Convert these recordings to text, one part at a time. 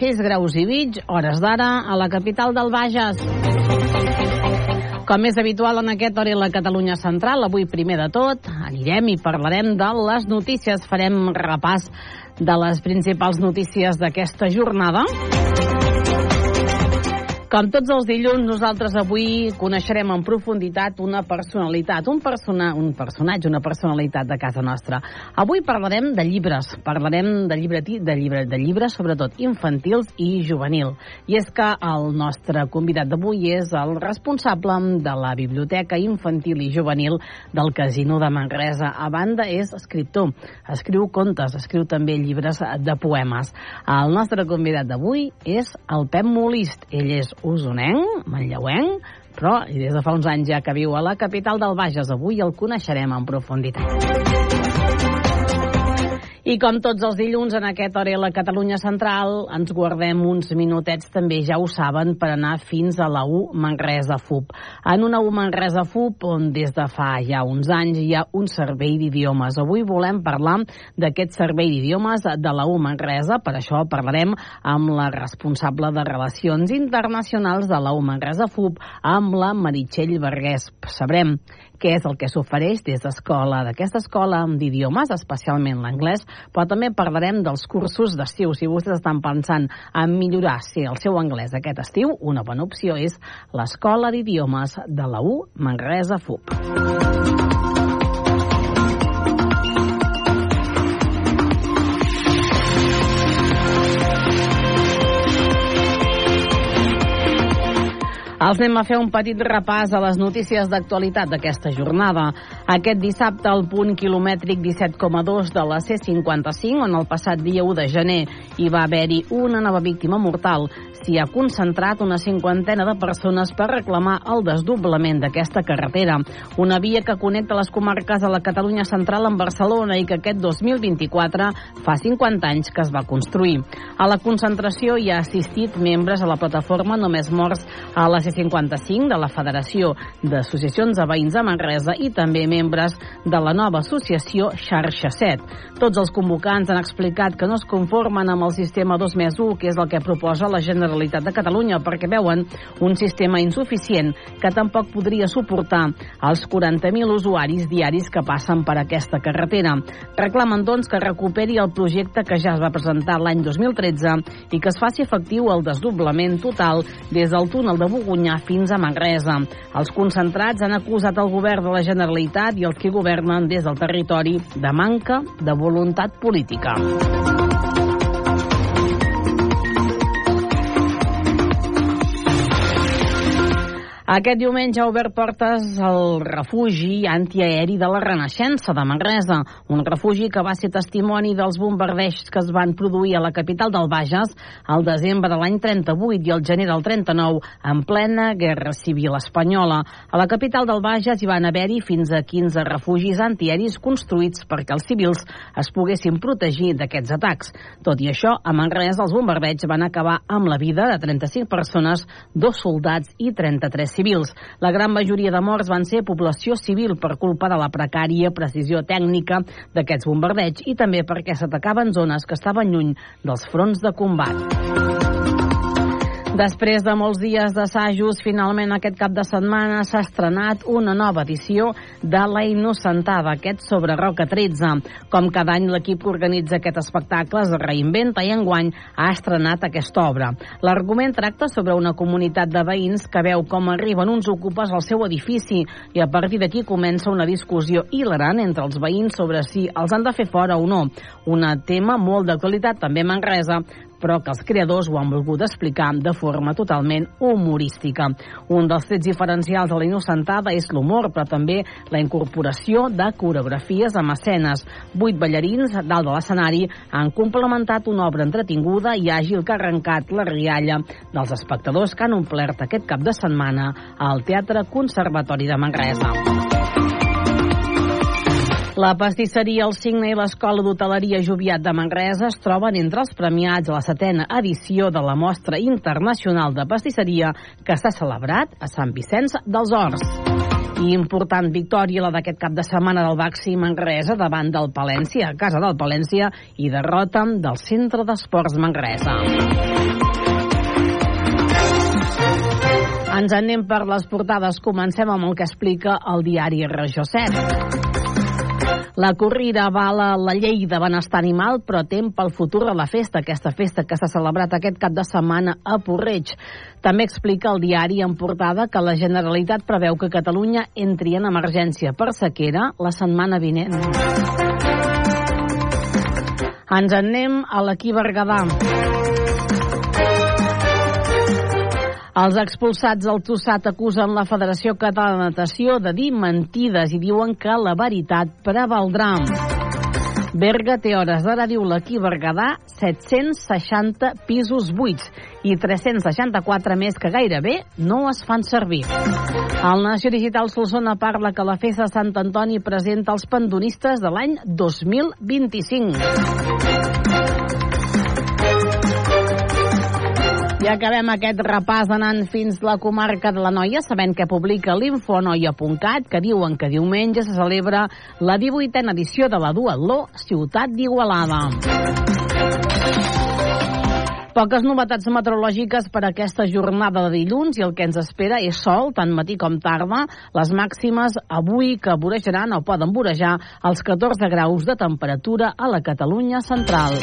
6 graus i mig, hores d'ara, a la capital del Bages. Com és habitual en aquest hora a la Catalunya Central, avui primer de tot anirem i parlarem de les notícies. Farem repàs de les principals notícies d'aquesta jornada. Com tots els dilluns, nosaltres avui coneixerem en profunditat una personalitat, un, persona, un personatge, una personalitat de casa nostra. Avui parlarem de llibres, parlarem de, llibretí, de, llibre, de llibres, sobretot infantils i juvenil. I és que el nostre convidat d'avui és el responsable de la Biblioteca Infantil i Juvenil del Casino de Manresa. A banda, és escriptor, escriu contes, escriu també llibres de poemes. El nostre convidat d'avui és el Pep Molist. Ell és usonenc, manlleuenc, però des de fa uns anys ja que viu a la capital del Bages. Avui el coneixerem en profunditat. I com tots els dilluns en aquest hora a la Catalunya Central ens guardem uns minutets també, ja ho saben, per anar fins a la U Manresa FUP. En una U Manresa FUP on des de fa ja uns anys hi ha un servei d'idiomes. Avui volem parlar d'aquest servei d'idiomes de la U Manresa, per això parlarem amb la responsable de Relacions Internacionals de la U Manresa FUP, amb la Meritxell Vergués. Sabrem què és el que s'ofereix des d'escola, d'aquesta escola d'idiomes, especialment l'anglès, però també parlarem dels cursos d'estiu. Si vostès estan pensant en millorar si el seu anglès aquest estiu, una bona opció és l'Escola d'Idiomes de la U Manresa FUP. Els anem a fer un petit repàs a les notícies d'actualitat d'aquesta jornada. Aquest dissabte, al punt quilomètric 17,2 de la C55, on el passat dia 1 de gener hi va haver-hi una nova víctima mortal, s'hi ha concentrat una cinquantena de persones per reclamar el desdoblament d'aquesta carretera, una via que connecta les comarques de la Catalunya central amb Barcelona i que aquest 2024 fa 50 anys que es va construir. A la concentració hi ha assistit membres a la plataforma Només Morts a la C55 de la Federació d'Associacions de Veïns de Manresa i també membres de la nova associació Xarxa 7. Tots els convocants han explicat que no es conformen amb el sistema 2 més 1, que és el que proposa la Generalitat de Catalunya, perquè veuen un sistema insuficient que tampoc podria suportar els 40.000 usuaris diaris que passen per aquesta carretera. Reclamen, doncs, que recuperi el projecte que ja es va presentar l'any 2013 i que es faci efectiu el desdoblament total des del túnel de Bogunyà fins a Manresa. Els concentrats han acusat el govern de la Generalitat i els que governen des del territori de manca de voluntat política. Aquest diumenge ha obert portes al refugi antiaeri de la Renaixença de Manresa, un refugi que va ser testimoni dels bombardeigs que es van produir a la capital del Bages al desembre de l'any 38 i al gener del 39, en plena Guerra Civil Espanyola. A la capital del Bages hi van haver-hi fins a 15 refugis antiaeris construïts perquè els civils es poguessin protegir d'aquests atacs. Tot i això, a Manresa els bombardeigs van acabar amb la vida de 35 persones, dos soldats i 33 civils civils. La gran majoria de morts van ser població civil per culpa de la precària precisió tècnica d'aquests bombardeigs i també perquè s'atacaven zones que estaven lluny dels fronts de combat. Després de molts dies d'assajos, finalment aquest cap de setmana s'ha estrenat una nova edició de La Innocentada, aquest sobre Roca 13. Com cada any l'equip que organitza aquest espectacle es reinventa i enguany ha estrenat aquesta obra. L'argument tracta sobre una comunitat de veïns que veu com arriben uns ocupes al seu edifici i a partir d'aquí comença una discussió hilarant entre els veïns sobre si els han de fer fora o no. Un tema molt d'actualitat també Manresa, però que els creadors ho han volgut explicar de forma totalment humorística. Un dels trets diferencials de la Innocentada és l'humor, però també la incorporació de coreografies amb escenes. Vuit ballarins dalt de l'escenari han complementat una obra entretinguda i àgil que ha arrencat la rialla dels espectadors que han omplert aquest cap de setmana al Teatre Conservatori de Manresa. La pastisseria El Signe i l'Escola d'Hoteleria Joviat de Manresa es troben entre els premiats a la setena edició de la Mostra Internacional de Pastisseria que s'ha celebrat a Sant Vicenç dels Horts. I important victòria la d'aquest cap de setmana del Baxi Manresa davant del Palència, a casa del Palència, i derrota del Centre d'Esports Manresa. Ens anem per les portades. Comencem amb el que explica el diari Regió 7. La corrida avala la llei de benestar animal, però tem pel futur de la festa, aquesta festa que s'ha celebrat aquest cap de setmana a Porreig. També explica el diari en portada que la Generalitat preveu que Catalunya entri en emergència per sequera la setmana vinent. Ens en anem a l'equip Berguedà. Els expulsats del Tossat acusen la Federació Catalana de Natació de dir mentides i diuen que la veritat prevaldrà. Berga té hores d'ara, diu l'equip Berguedà, 760 pisos buits i 364 més que gairebé no es fan servir. El Nació Digital Solsona parla que la festa de Sant Antoni presenta els pandonistes de l'any 2025. I acabem aquest repàs anant fins la comarca de la Noia, sabent que publica l'infonoia.cat, que diuen que diumenge se celebra la 18a edició de la Duatló Ciutat d'Igualada. Poques novetats meteorològiques per aquesta jornada de dilluns i el que ens espera és sol, tant matí com tarda. Les màximes avui que vorejaran o poden vorejar els 14 graus de temperatura a la Catalunya central.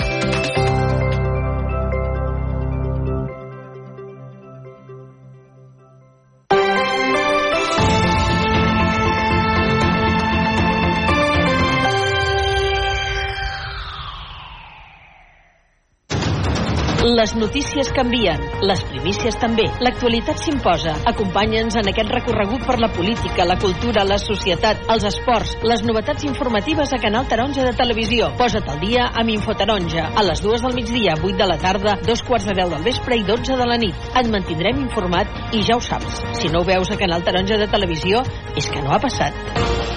Les notícies canvien, les primícies també. L'actualitat s'imposa. Acompanya'ns en aquest recorregut per la política, la cultura, la societat, els esports, les novetats informatives a Canal Taronja de Televisió. Posa't al dia amb Infotaronja. A les dues del migdia, 8 de la tarda, dos quarts de deu del vespre i 12 de la nit. Et mantindrem informat i ja ho saps. Si no ho veus a Canal Taronja de Televisió, és que no ha passat.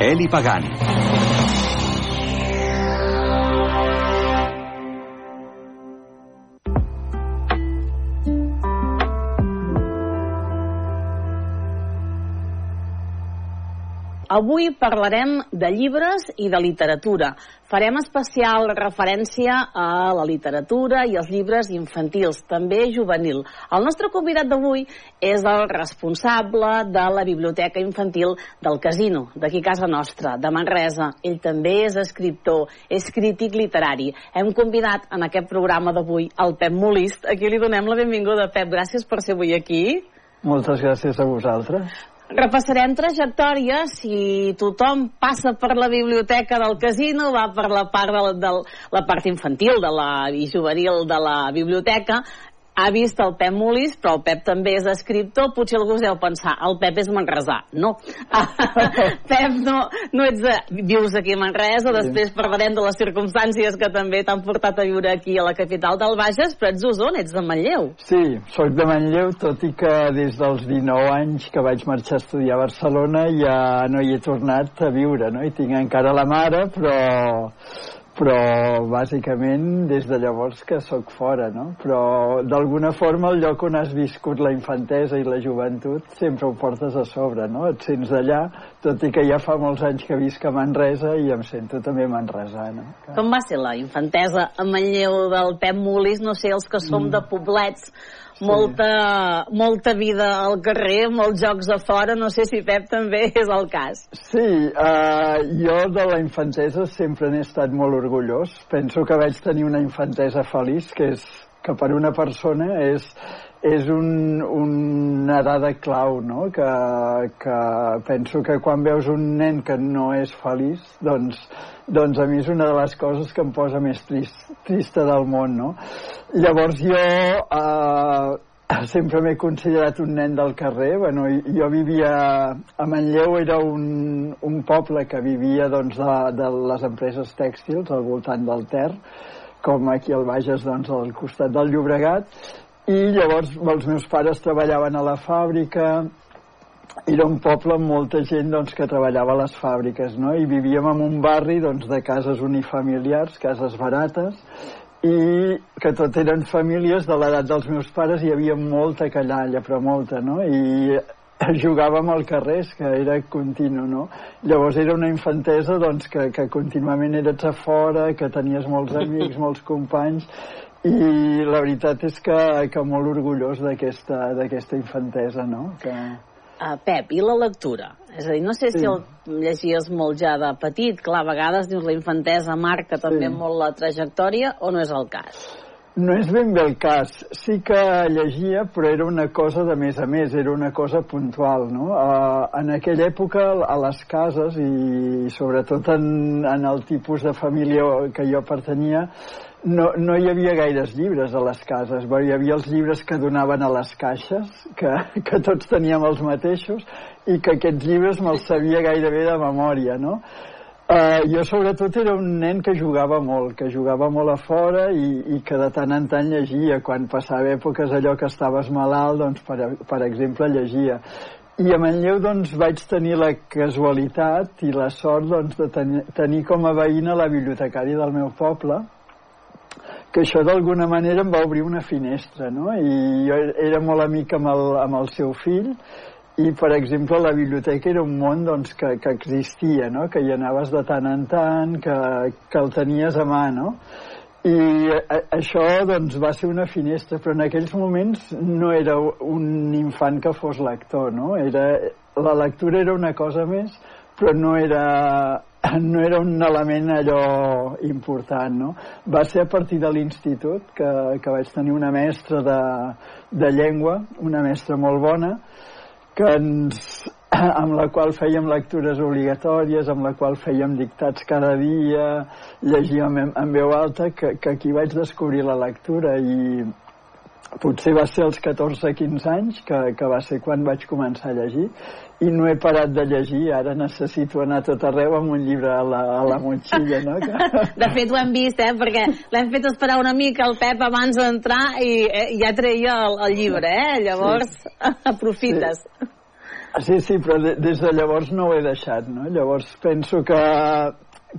Eli Pagani. Avui parlarem de llibres i de literatura. Farem especial referència a la literatura i als llibres infantils, també juvenil. El nostre convidat d'avui és el responsable de la Biblioteca Infantil del Casino, d'aquí casa nostra, de Manresa. Ell també és escriptor, és crític literari. Hem convidat en aquest programa d'avui el Pep Molist, a qui li donem la benvinguda. Pep, gràcies per ser avui aquí. Moltes gràcies a vosaltres. Repassarem trajectòria si tothom passa per la biblioteca del casino, va per la part, de, de la part infantil de la, i juvenil de la biblioteca, ha vist el Pep Molis, però el Pep també és escriptor, potser algú es deu pensar, el Pep és manresà. No. Pep, no, no ets de, vius aquí a Manresa, després parlarem de les circumstàncies que també t'han portat a viure aquí a la capital del Bages, però ets d'Osona, ets de Manlleu. Sí, sóc de Manlleu, tot i que des dels 19 anys que vaig marxar a estudiar a Barcelona ja no hi he tornat a viure, no? I tinc encara la mare, però però bàsicament des de llavors que sóc fora, no? Però d'alguna forma el lloc on has viscut la infantesa i la joventut sempre ho portes a sobre, no? Et sents d'allà, tot i que ja fa molts anys que visc a Manresa i em sento també manresà, no? Com va ser la infantesa a Manlleu del Pep Mulis? No sé, els que som mm. de poblets, sí. molta, molta vida al carrer, molts jocs a fora, no sé si Pep també és el cas. Sí, uh, jo de la infantesa sempre n'he estat molt orgullós. Penso que vaig tenir una infantesa feliç, que és que per una persona és, és un, una dada clau, no? Que, que penso que quan veus un nen que no és feliç, doncs, doncs a mi és una de les coses que em posa més trist, trista del món, no? Llavors jo eh, sempre m'he considerat un nen del carrer. Bueno, jo vivia a Manlleu, era un, un poble que vivia doncs, de, de les empreses tèxtils al voltant del Ter, com aquí al Bages, doncs, al costat del Llobregat, i llavors els meus pares treballaven a la fàbrica era un poble amb molta gent doncs, que treballava a les fàbriques no? i vivíem en un barri doncs, de cases unifamiliars, cases barates i que tot eren famílies de l'edat dels meus pares hi havia molta callalla, però molta, no? I jugàvem al carrer, que era continu, no? Llavors era una infantesa doncs, que, que contínuament eres a fora, que tenies molts amics, molts companys, i la veritat és que, que molt orgullós d'aquesta infantesa, no? Que... Uh, Pep, i la lectura? És a dir, no sé sí. si el llegies molt ja de petit, clar, a vegades dius la infantesa marca també sí. molt la trajectòria, o no és el cas? No és ben bé el cas. Sí que llegia, però era una cosa de més a més, era una cosa puntual, no? Uh, en aquella època, a les cases, i sobretot en, en el tipus de família que jo pertanyia, no, no hi havia gaires llibres a les cases. Bé, hi havia els llibres que donaven a les caixes, que, que tots teníem els mateixos, i que aquests llibres me'ls sabia gairebé de memòria, no? Uh, jo sobretot era un nen que jugava molt, que jugava molt a fora i, i que de tant en tant llegia. Quan passava èpoques allò que estaves malalt, doncs, per, per exemple, llegia. I a Manlleu doncs, vaig tenir la casualitat i la sort doncs, de tenir, tenir com a veïna la bibliotecària del meu poble, que això d'alguna manera em va obrir una finestra, no? I jo era molt amic amb el, amb el seu fill i, per exemple, la biblioteca era un món doncs, que, que existia, no? Que hi anaves de tant en tant, que, que el tenies a mà, no? I a, això doncs, va ser una finestra, però en aquells moments no era un infant que fos lector, no? Era, la lectura era una cosa més, però no era, no era un element allò important, no? Va ser a partir de l'institut que, que vaig tenir una mestra de, de llengua, una mestra molt bona, que ens, amb la qual fèiem lectures obligatòries, amb la qual fèiem dictats cada dia, llegíem en, en veu alta, que, que aquí vaig descobrir la lectura i potser va ser als 14-15 anys, que, que va ser quan vaig començar a llegir, i no he parat de llegir, ara necessito anar tot arreu amb un llibre a la, a la motxilla, no? De fet, ho hem vist, eh? Perquè l'hem fet esperar una mica el Pep abans d'entrar i eh, ja treia el, el llibre, eh? Llavors, sí. aprofites. Sí. sí, sí, però de, des de llavors no ho he deixat, no? Llavors penso que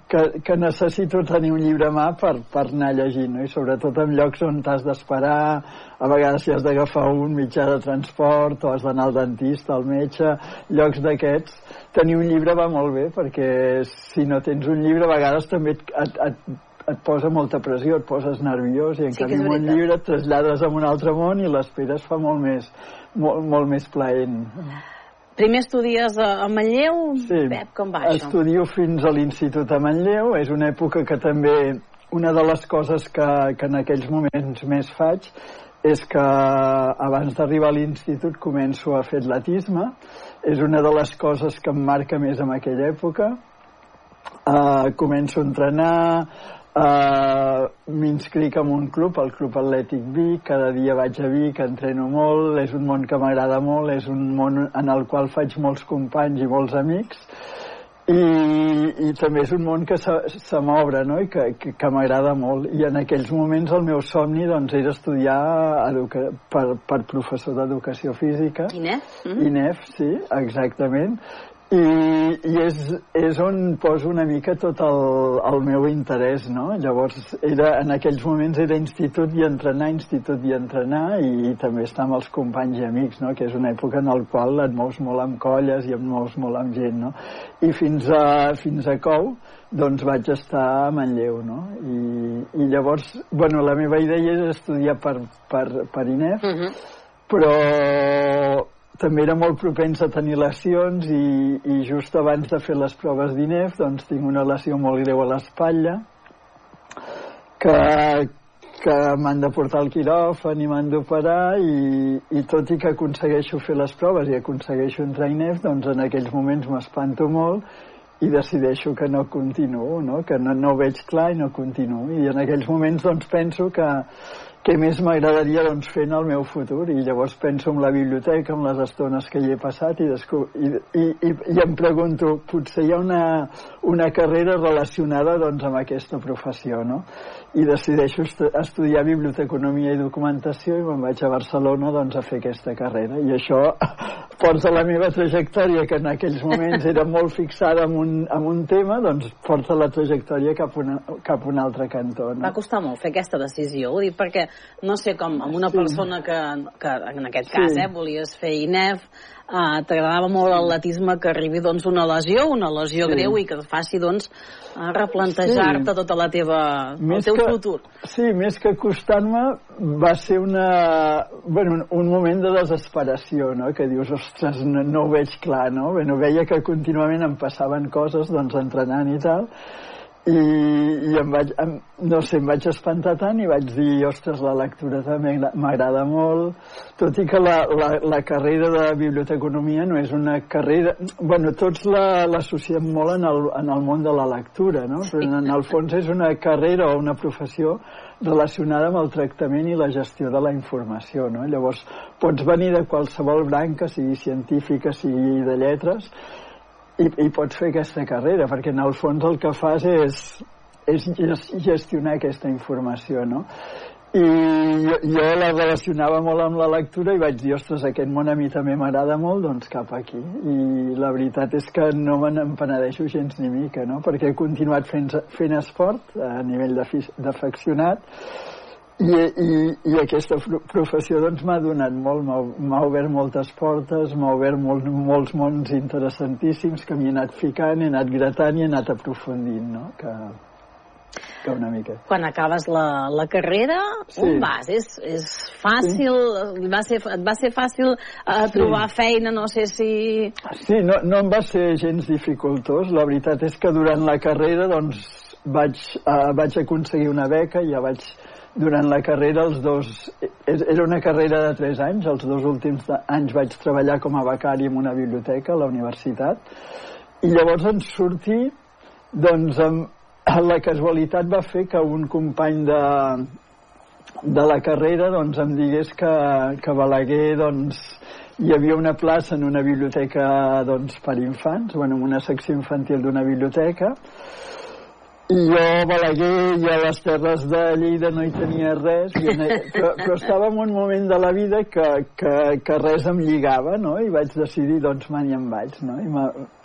que, que necessito tenir un llibre a mà per, per anar llegint, no? i sobretot en llocs on t'has d'esperar, a vegades si has d'agafar un mitjà de transport o has d'anar al dentista, al metge, llocs d'aquests, tenir un llibre va molt bé, perquè si no tens un llibre a vegades també et, et, et, et posa molta pressió, et poses nerviós i en sí canvi amb un llibre et trasllades a un altre món i l'espera es fa molt més, molt, molt més plaent. Primer estudies a, Manlleu, sí, Pep, com va això? estudio fins a l'Institut a Manlleu, és una època que també una de les coses que, que en aquells moments més faig és que abans d'arribar a l'institut començo a fer atletisme, és una de les coses que em marca més en aquella època. Uh, començo a entrenar, Uh, M'inscric en un club, el Club Atlètic Vic, cada dia vaig a Vic, entreno molt, és un món que m'agrada molt, és un món en el qual faig molts companys i molts amics, i, i també és un món que se, se m'obre no? i que, que, que m'agrada molt i en aquells moments el meu somni doncs, era estudiar educa per, per professor d'educació física INEF? Mm -hmm. INEF, sí, exactament i, i és, és on poso una mica tot el, el meu interès, no? Llavors, era, en aquells moments era institut i entrenar, institut i entrenar, i, i també estar amb els companys i amics, no? Que és una època en la qual et mous molt amb colles i et mous molt amb gent, no? I fins a, fins a Cou, doncs vaig estar a Manlleu, no? I, i llavors, bueno, la meva idea és estudiar per, per, per INEF, uh mhm. -huh. però també era molt propens a tenir lesions i, i just abans de fer les proves d'INEF doncs tinc una lesió molt greu a l'espatlla que, que m'han de portar al quiròfan i m'han d'operar i, i tot i que aconsegueixo fer les proves i aconsegueixo entrar a INEF doncs en aquells moments m'espanto molt i decideixo que no continuo, no? que no, no veig clar i no continuo. I en aquells moments doncs, penso que, què més m'agradaria doncs, fer en el meu futur i llavors penso en la biblioteca, en les estones que hi he passat i, i, i, i, em pregunto potser hi ha una, una carrera relacionada doncs, amb aquesta professió no? i decideixo estudiar biblioteconomia i documentació i me'n vaig a Barcelona doncs, a fer aquesta carrera i això porta la meva trajectòria que en aquells moments era molt fixada en un, en un tema doncs porta la trajectòria cap, una, cap a un altre cantó no? Va costar molt fer aquesta decisió, ho dic perquè no sé com, amb una sí. persona que, que en aquest cas sí. eh, volies fer INEF uh, t'agradava molt l'atletisme que arribi doncs una lesió, una lesió sí. greu i que et faci doncs a replantejar-te sí. tota la teva, més el teu que, futur. Sí, més que costar-me va ser una, bueno, un moment de desesperació, no? que dius, ostres, no, no ho veig clar, no? Bueno, veia que contínuament em passaven coses, doncs entrenant i tal, i, i em vaig, em, no sé, em vaig espantar tant i vaig dir, ostres, la lectura també m'agrada molt, tot i que la, la, la carrera de biblioteconomia no és una carrera... bueno, tots l'associem la, molt en el, en el món de la lectura, no? Però en el fons és una carrera o una professió relacionada amb el tractament i la gestió de la informació, no? Llavors, pots venir de qualsevol branca, sigui científica, sigui de lletres, i, i pots fer aquesta carrera, perquè en el fons el que fas és, és gestionar aquesta informació, no? I jo, jo la relacionava molt amb la lectura i vaig dir, ostres, aquest món a mi també m'agrada molt, doncs cap aquí. I la veritat és que no me n'empenedeixo gens ni mica, no? Perquè he continuat fent, fent esport a nivell d'afeccionat, i, i, i aquesta professió doncs m'ha donat molt, m'ha obert moltes portes, m'ha obert molt, molts mons interessantíssims que m'hi he anat ficant, he anat gratant i he anat aprofundint, no? Que, que una mica. Quan acabes la, la carrera, sí. on vas? És, és fàcil? Sí. Va ser, et va ser fàcil uh, trobar sí. feina? No sé si... Sí, no, no em va ser gens dificultós. La veritat és que durant la carrera doncs, vaig, uh, vaig aconseguir una beca, ja vaig durant la carrera els dos... Era una carrera de tres anys, els dos últims anys vaig treballar com a becari en una biblioteca a la universitat. I llavors en sortir doncs amb, la casualitat va fer que un company de, de la carrera doncs em digués que, que Balaguer doncs hi havia una plaça en una biblioteca doncs, per infants, bueno, en una secció infantil d'una biblioteca i jo, Balaguer, i a les terres de Lleida no hi tenia res, però, però estava en un moment de la vida que, que, que res em lligava, no? I vaig decidir, doncs, man, i em vaig, no? I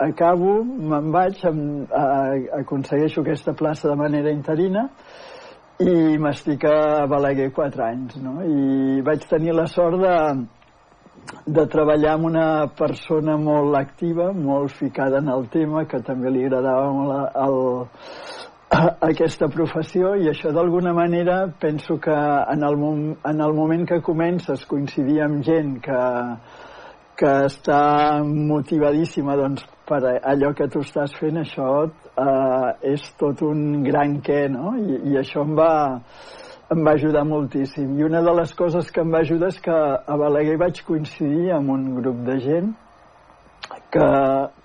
acabo, me'n vaig, em, a, aconsegueixo aquesta plaça de manera interina i m'estic a Balaguer quatre anys, no? I vaig tenir la sort de, de treballar amb una persona molt activa, molt ficada en el tema, que també li agradava molt el, aquesta professió i això d'alguna manera penso que en el, en el moment que comences coincidir amb gent que, que està motivadíssima doncs, per allò que tu estàs fent, això eh, és tot un gran què, no? I, i això em va, em va ajudar moltíssim. I una de les coses que em va ajudar és que a Balaguer vaig coincidir amb un grup de gent que,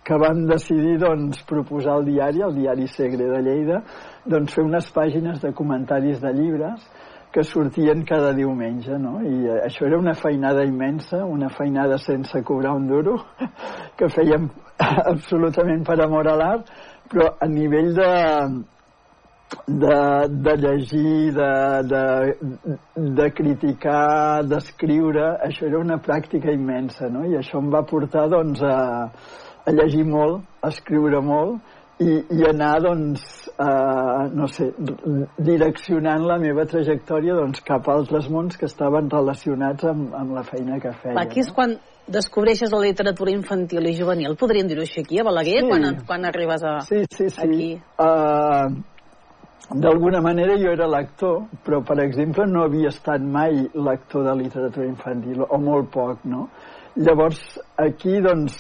que vam decidir doncs, proposar al diari, el diari Segre de Lleida, doncs, fer unes pàgines de comentaris de llibres que sortien cada diumenge, no? I això era una feinada immensa, una feinada sense cobrar un duro, que fèiem absolutament per amor a l'art, però a nivell de, de, de llegir, de, de, de criticar, d'escriure, això era una pràctica immensa, no? I això em va portar, doncs, a, a llegir molt, a escriure molt, i, i anar, doncs, a, no sé, direccionant la meva trajectòria doncs, cap a altres mons que estaven relacionats amb, amb la feina que feia. Aquí és no? quan descobreixes la literatura infantil i juvenil, podríem dir-ho així aquí, a Balaguer, sí. quan, quan arribes a, sí, sí, sí. aquí? Uh, D'alguna manera jo era lector, però per exemple no havia estat mai lector de literatura infantil, o molt poc, no? Llavors aquí, doncs,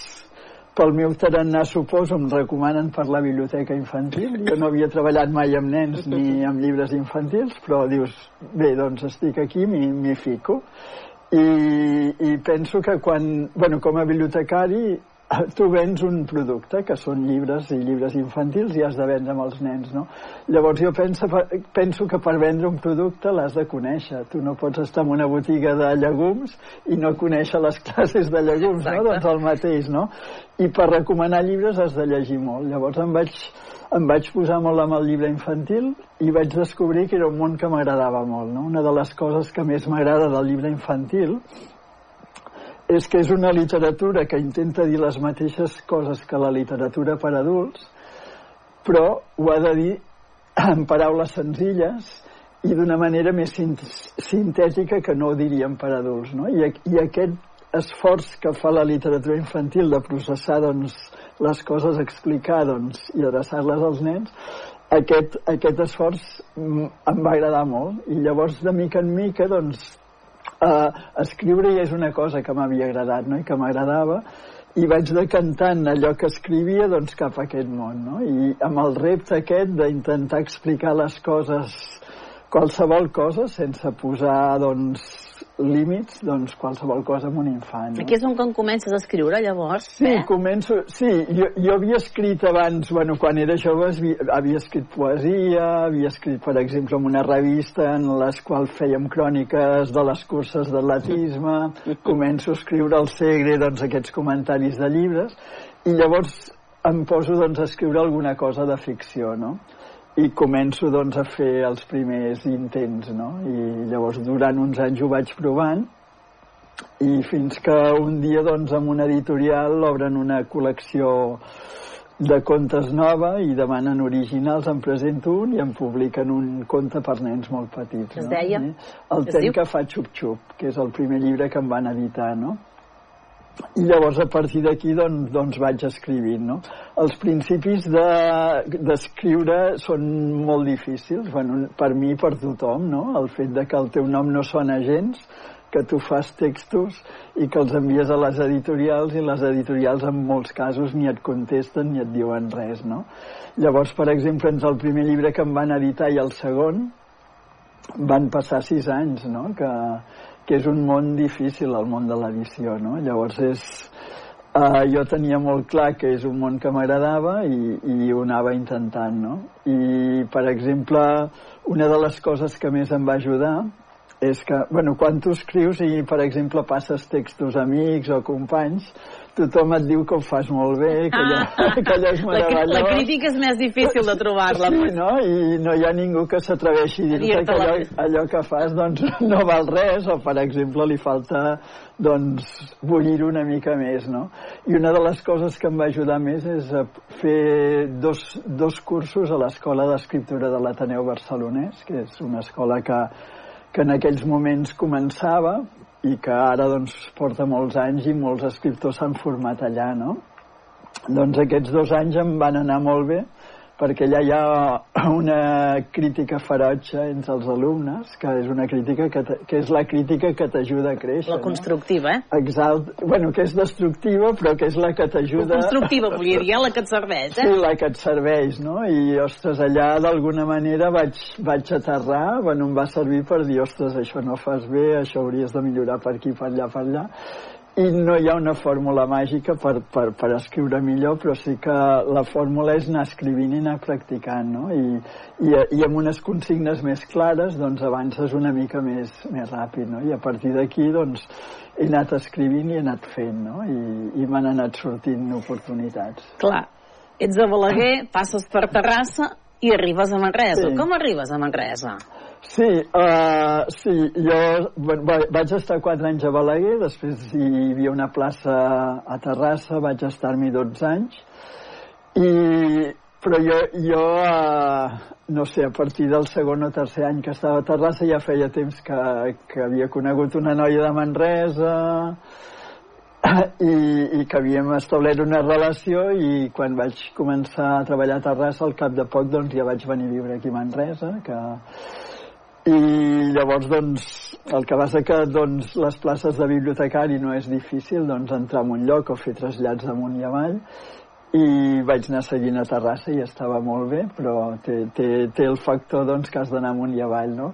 pel meu tarannà, suposo, em recomanen per la biblioteca infantil. Jo no havia treballat mai amb nens ni amb llibres infantils, però dius, bé, doncs estic aquí, m'hi fico. I, I penso que quan, bueno, com a bibliotecari, tu vens un producte, que són llibres i llibres infantils, i has de vendre amb els nens, no? Llavors jo penso, penso que per vendre un producte l'has de conèixer. Tu no pots estar en una botiga de llegums i no conèixer les classes de llegums, Exacte. no? Doncs el mateix, no? I per recomanar llibres has de llegir molt. Llavors em vaig, em vaig posar molt amb el llibre infantil i vaig descobrir que era un món que m'agradava molt, no? Una de les coses que més m'agrada del llibre infantil és que és una literatura que intenta dir les mateixes coses que la literatura per adults, però ho ha de dir en paraules senzilles i d'una manera més sintètica que no ho diríem per adults. No? I, I aquest esforç que fa la literatura infantil de processar doncs, les coses, explicar doncs, i adreçar-les als nens, aquest, aquest esforç em va agradar molt. I llavors, de mica en mica, doncs, Uh, escriure ja és una cosa que m'havia agradat no? i que m'agradava i vaig decantant allò que escrivia doncs, cap a aquest món no? i amb el repte aquest d'intentar explicar les coses qualsevol cosa sense posar doncs, límits, doncs qualsevol cosa amb un infant. No? Aquí és on com comences a escriure, llavors? Sí, eh? començo... Sí, jo, jo havia escrit abans, bueno, quan era jove havia, havia escrit poesia, havia escrit, per exemple, en una revista en les quals fèiem cròniques de les curses d'atletisme, començo a escriure al Segre, doncs, aquests comentaris de llibres, i llavors em poso, doncs, a escriure alguna cosa de ficció, no? I començo doncs a fer els primers intents no? i llavors durant uns anys ho vaig provant i fins que un dia doncs amb una editorial obren una col·lecció de contes nova i demanen originals, em presento un i em publiquen un conte per nens molt petits. Es deia? El ten que fa xup-xup, que és el primer llibre que em van editar, no? I llavors a partir d'aquí doncs, doncs vaig escrivint no? els principis d'escriure de, són molt difícils bueno, per mi i per tothom no? el fet de que el teu nom no sona gens que tu fas textos i que els envies a les editorials i les editorials en molts casos ni et contesten ni et diuen res no? llavors per exemple el primer llibre que em van editar i el segon van passar sis anys no? que, que és un món difícil, el món de l'edició, no? Llavors és... Uh, jo tenia molt clar que és un món que m'agradava i, i ho anava intentant, no? I, per exemple, una de les coses que més em va ajudar és que, bueno, quan tu escrius i, per exemple, passes textos a amics o companys, tothom et diu que ho fas molt bé, que, allò, ah. que allò és meravellós. La, la crítica és més difícil de trobar-la. Sí, no? I no hi ha ningú que s'atreveixi a dir-te que allò, allò que fas doncs, no val res, o per exemple li falta doncs, bullir una mica més, no? I una de les coses que em va ajudar més és a fer dos, dos cursos a l'Escola d'Escriptura de l'Ateneu Barcelonès, que és una escola que, que en aquells moments començava, i que ara doncs, porta molts anys i molts escriptors s'han format allà, no? Doncs aquests dos anys em van anar molt bé perquè allà hi ha una crítica ferotge entre els alumnes, que és una crítica que, que és la crítica que t'ajuda a créixer. La constructiva, no? eh? Exacte. Bueno, que és destructiva, però que és la que t'ajuda... La constructiva, volia dir, la que et serveix, eh? Sí, la que et serveix, no? I, ostres, allà d'alguna manera vaig, vaig aterrar, bueno, em va servir per dir, ostres, això no fas bé, això hauries de millorar per aquí, per allà, per allà i no hi ha una fórmula màgica per, per, per escriure millor, però sí que la fórmula és anar escrivint i anar practicant, no? I, i, i amb unes consignes més clares, doncs avances una mica més, més ràpid, no? I a partir d'aquí, doncs, he anat escrivint i he anat fent, no? I, i m'han anat sortint oportunitats. Clar, ets de Balaguer, passes per Terrassa i arribes a Manresa. Sí. Com arribes a Manresa? Sí, uh, sí, jo vaig estar quatre anys a Balaguer, després hi havia una plaça a Terrassa, vaig estar-m'hi 12 anys, i, però jo, jo uh, no sé, a partir del segon o tercer any que estava a Terrassa ja feia temps que, que havia conegut una noia de Manresa, i, i que havíem establert una relació i quan vaig començar a treballar a Terrassa al cap de poc doncs ja vaig venir a viure aquí a Manresa que i llavors doncs el que passa que doncs, les places de bibliotecari no és difícil doncs, entrar en un lloc o fer trasllats amunt i avall i vaig anar seguint a Terrassa i estava molt bé però té, té, té el factor doncs, que has d'anar amunt i avall no?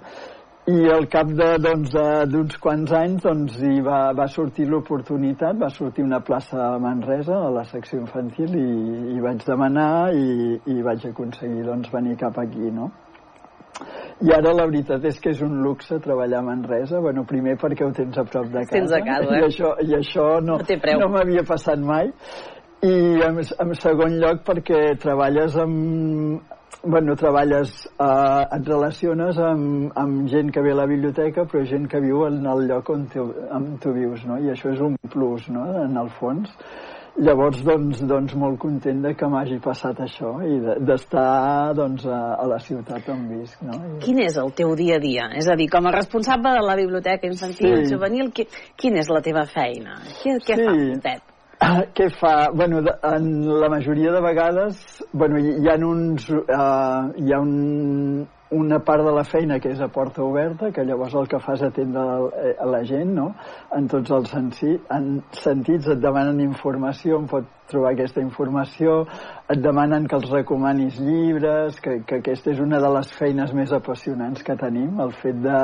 i al cap doncs, d'uns quants anys doncs, hi va, va sortir l'oportunitat, va sortir una plaça a Manresa, a la secció infantil, i, i vaig demanar i, i vaig aconseguir doncs, venir cap aquí, no? I ara la veritat és que és un luxe treballar a Manresa, bueno, primer perquè ho tens a prop de casa, tens a casa eh? i això, i això no, no, no m'havia passat mai, i en, en segon lloc perquè treballes amb, bueno, treballes, eh, et relaciones amb, amb gent que ve a la biblioteca, però gent que viu en el lloc on tu, on tu vius, no? I això és un plus, no?, en el fons. Llavors, doncs, doncs molt content de que m'hagi passat això i d'estar doncs, a, a la ciutat on visc. No? I... Quin és el teu dia a dia? És a dir, com a responsable de la biblioteca infantil sí. juvenil, qui, quina és la teva feina? Què, què sí. fa vostè? Ah, què fa? Bueno, en la majoria de vegades bueno, hi, hi ha uns... Uh, hi ha un, una part de la feina que és a porta oberta, que llavors el que fas atendre eh, a la gent, no? En tots els en sentits et demanen informació, on pot trobar aquesta informació, et demanen que els recomanis llibres, que, que aquesta és una de les feines més apassionants que tenim, el fet de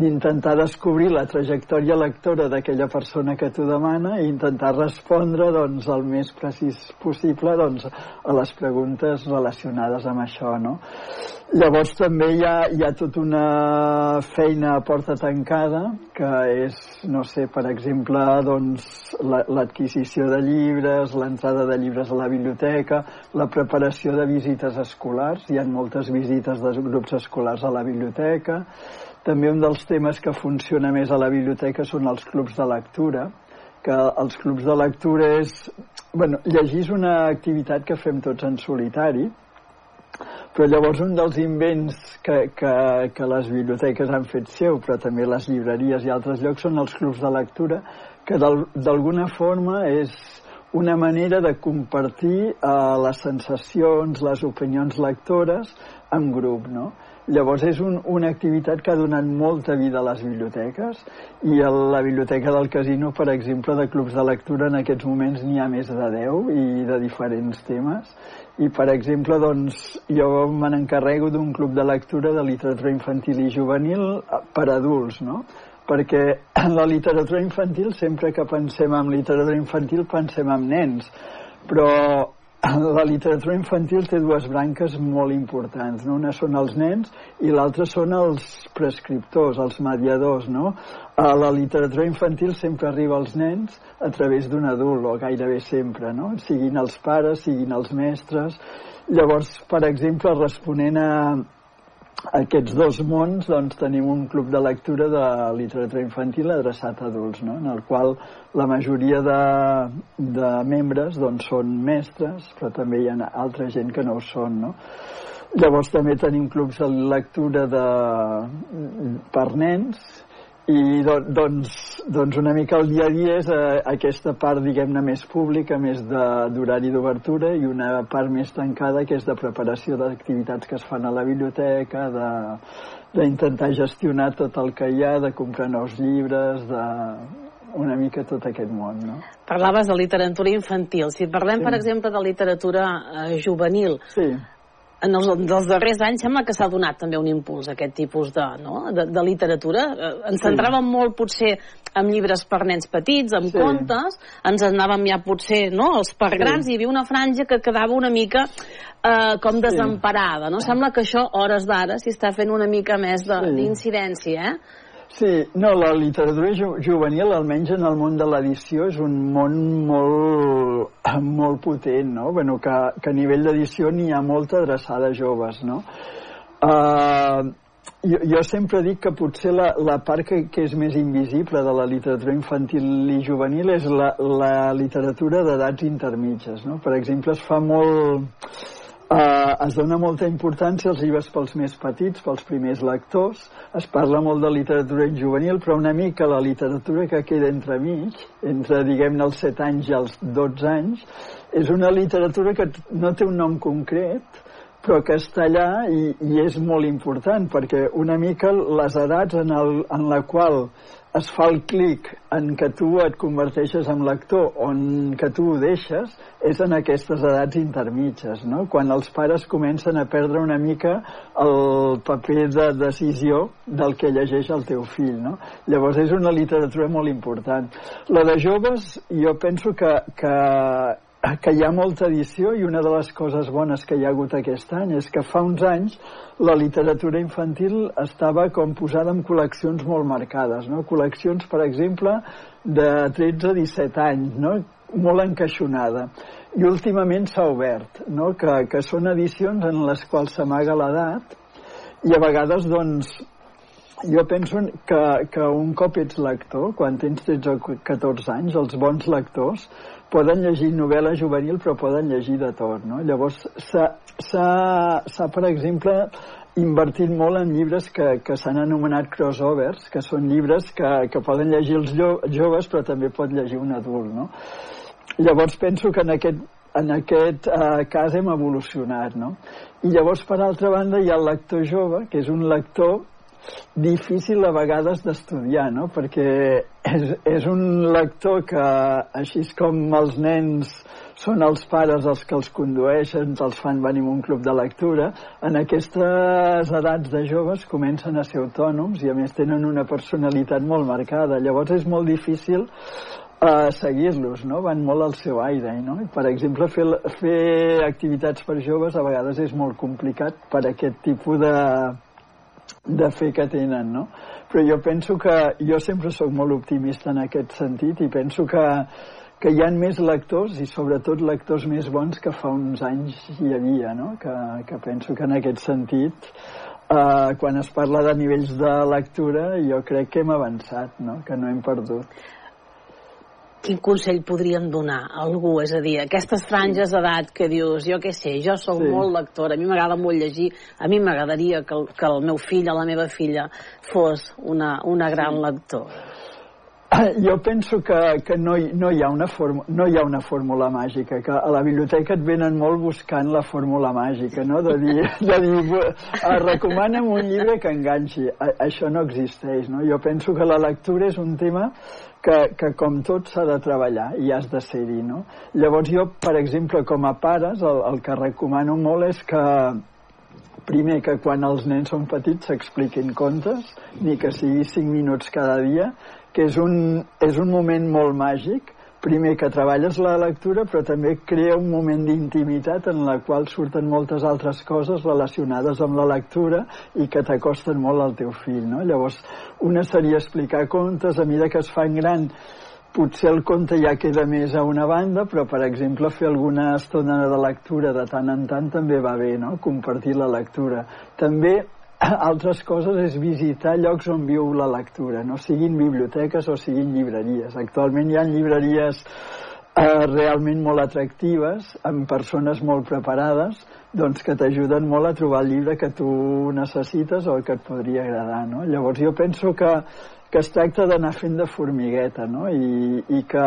d'intentar descobrir la trajectòria lectora d'aquella persona que t'ho demana i intentar respondre doncs, el més precís possible doncs, a les preguntes relacionades amb això. No? Llavors també hi ha, hi ha tota una feina a porta tancada, que és, no sé, per exemple, doncs, l'adquisició la, de llibres, l'entrada de llibres a la biblioteca, la preparació de visites escolars, hi ha moltes visites de grups escolars a la biblioteca, també un dels temes que funciona més a la biblioteca són els clubs de lectura, que els clubs de lectura és... Bueno, llegir és una activitat que fem tots en solitari, però llavors un dels invents que, que, que les biblioteques han fet seu, però també les llibreries i altres llocs, són els clubs de lectura, que d'alguna forma és una manera de compartir eh, les sensacions, les opinions lectores en grup, no? Llavors és un, una activitat que ha donat molta vida a les biblioteques i a la biblioteca del casino, per exemple, de clubs de lectura en aquests moments n'hi ha més de 10 i de diferents temes. I, per exemple, doncs, jo me n'encarrego d'un club de lectura de literatura infantil i juvenil eh, per adults, no? Perquè en la literatura infantil, sempre que pensem en literatura infantil, pensem en nens, però la literatura infantil té dues branques molt importants. No? Una són els nens i l'altra són els prescriptors, els mediadors. No? A la literatura infantil sempre arriba als nens a través d'un adult, o gairebé sempre, no? siguin els pares, siguin els mestres. Llavors, per exemple, responent a, aquests dos mons doncs, tenim un club de lectura de literatura infantil adreçat a adults, no? en el qual la majoria de, de membres doncs, són mestres, però també hi ha altra gent que no ho són. No? Llavors també tenim clubs de lectura de, per nens i do, doncs, doncs una mica el dia a dia és eh, aquesta part, diguem-ne, més pública, més d'horari d'obertura i una part més tancada que és de preparació d'activitats que es fan a la biblioteca, de d'intentar gestionar tot el que hi ha, de comprar nous llibres, de una mica tot aquest món, no? Parlaves de literatura infantil. Si parlem, sí. per exemple, de literatura eh, juvenil, sí en els dels darrers anys sembla que s'ha donat també un impuls a aquest tipus de, no? de, de literatura. Eh, ens centràvem sí. molt potser en llibres per nens petits, en sí. contes, ens anàvem ja potser no? els per grans sí. i hi havia una franja que quedava una mica eh, com desemparada. No? Sembla que això, hores d'ara, s'hi està fent una mica més d'incidència, sí. eh? Sí, no, la literatura ju juvenil, almenys en el món de l'edició, és un món molt, molt potent, no? Bueno, que, que a nivell d'edició n'hi ha molta adreçada a joves, no? Uh, jo, jo sempre dic que potser la, la part que, que és més invisible de la literatura infantil i juvenil és la, la literatura d'edats intermitges, no? Per exemple, es fa molt Uh, es dona molta importància als llibres pels més petits, pels primers lectors. Es parla molt de literatura juvenil, però una mica la literatura que queda entre mig, entre, diguem-ne, els 7 anys i els 12 anys, és una literatura que no té un nom concret, però que està allà i, i és molt important perquè una mica les edats en, el, en la qual es fa el clic en que tu et converteixes en lector o en que tu ho deixes és en aquestes edats intermitges, no? quan els pares comencen a perdre una mica el paper de decisió del que llegeix el teu fill. No? Llavors és una literatura molt important. La de joves jo penso que, que que hi ha molta edició i una de les coses bones que hi ha hagut aquest any és que fa uns anys la literatura infantil estava com posada en col·leccions molt marcades, no? col·leccions, per exemple, de 13 a 17 anys, no? molt encaixonada. I últimament s'ha obert, no? que, que són edicions en les quals s'amaga l'edat i a vegades, doncs, jo penso que, que un cop ets lector, quan tens 13 o 14 anys, els bons lectors poden llegir novel·la juvenil però poden llegir de tot, no? Llavors s'ha, per exemple, invertit molt en llibres que, que s'han anomenat crossovers, que són llibres que, que poden llegir els joves però també pot llegir un adult, no? Llavors penso que en aquest, en aquest eh, cas hem evolucionat, no? I llavors, per altra banda, hi ha el lector jove, que és un lector difícil a vegades d'estudiar, no? Perquè és, és un lector que, així com els nens són els pares els que els condueixen, els fan venir a un club de lectura, en aquestes edats de joves comencen a ser autònoms i a més tenen una personalitat molt marcada. Llavors és molt difícil uh, seguir-los, no? Van molt al seu aire, no? I, per exemple, fer, fer activitats per joves a vegades és molt complicat per aquest tipus de, de fer que tenen, no? Però jo penso que jo sempre sóc molt optimista en aquest sentit i penso que, que hi ha més lectors i sobretot lectors més bons que fa uns anys hi havia, no? Que, que penso que en aquest sentit eh, quan es parla de nivells de lectura jo crec que hem avançat, no? Que no hem perdut quin consell podríem donar a algú? És a dir, aquestes franges d'edat que dius, jo què sé, jo sóc sí. molt lectora, a mi m'agrada molt llegir, a mi m'agradaria que, el, que el meu fill o la meva filla fos una, una gran sí. lectora. Jo penso que, que no, hi, no, hi ha una form, no hi ha una fórmula màgica, que a la biblioteca et venen molt buscant la fórmula màgica, no? De dir, de dir recomana'm un llibre que enganxi. A, això no existeix, no? Jo penso que la lectura és un tema que, que com tot s'ha de treballar i has de ser-hi, no? Llavors jo, per exemple, com a pares, el, el que recomano molt és que primer que quan els nens són petits s'expliquin contes, ni que sigui 5 minuts cada dia, que és un, és un moment molt màgic, primer que treballes la lectura però també crea un moment d'intimitat en la qual surten moltes altres coses relacionades amb la lectura i que t'acosten molt al teu fill no? llavors una seria explicar contes a mesura que es fan gran potser el conte ja queda més a una banda, però per exemple fer alguna estona de lectura de tant en tant també va bé, no? Compartir la lectura. També altres coses és visitar llocs on viu la lectura, no siguin biblioteques o siguin llibreries. Actualment hi ha llibreries eh, realment molt atractives, amb persones molt preparades, doncs que t'ajuden molt a trobar el llibre que tu necessites o que et podria agradar. No? Llavors jo penso que, que es tracta d'anar fent de formigueta no? I, i que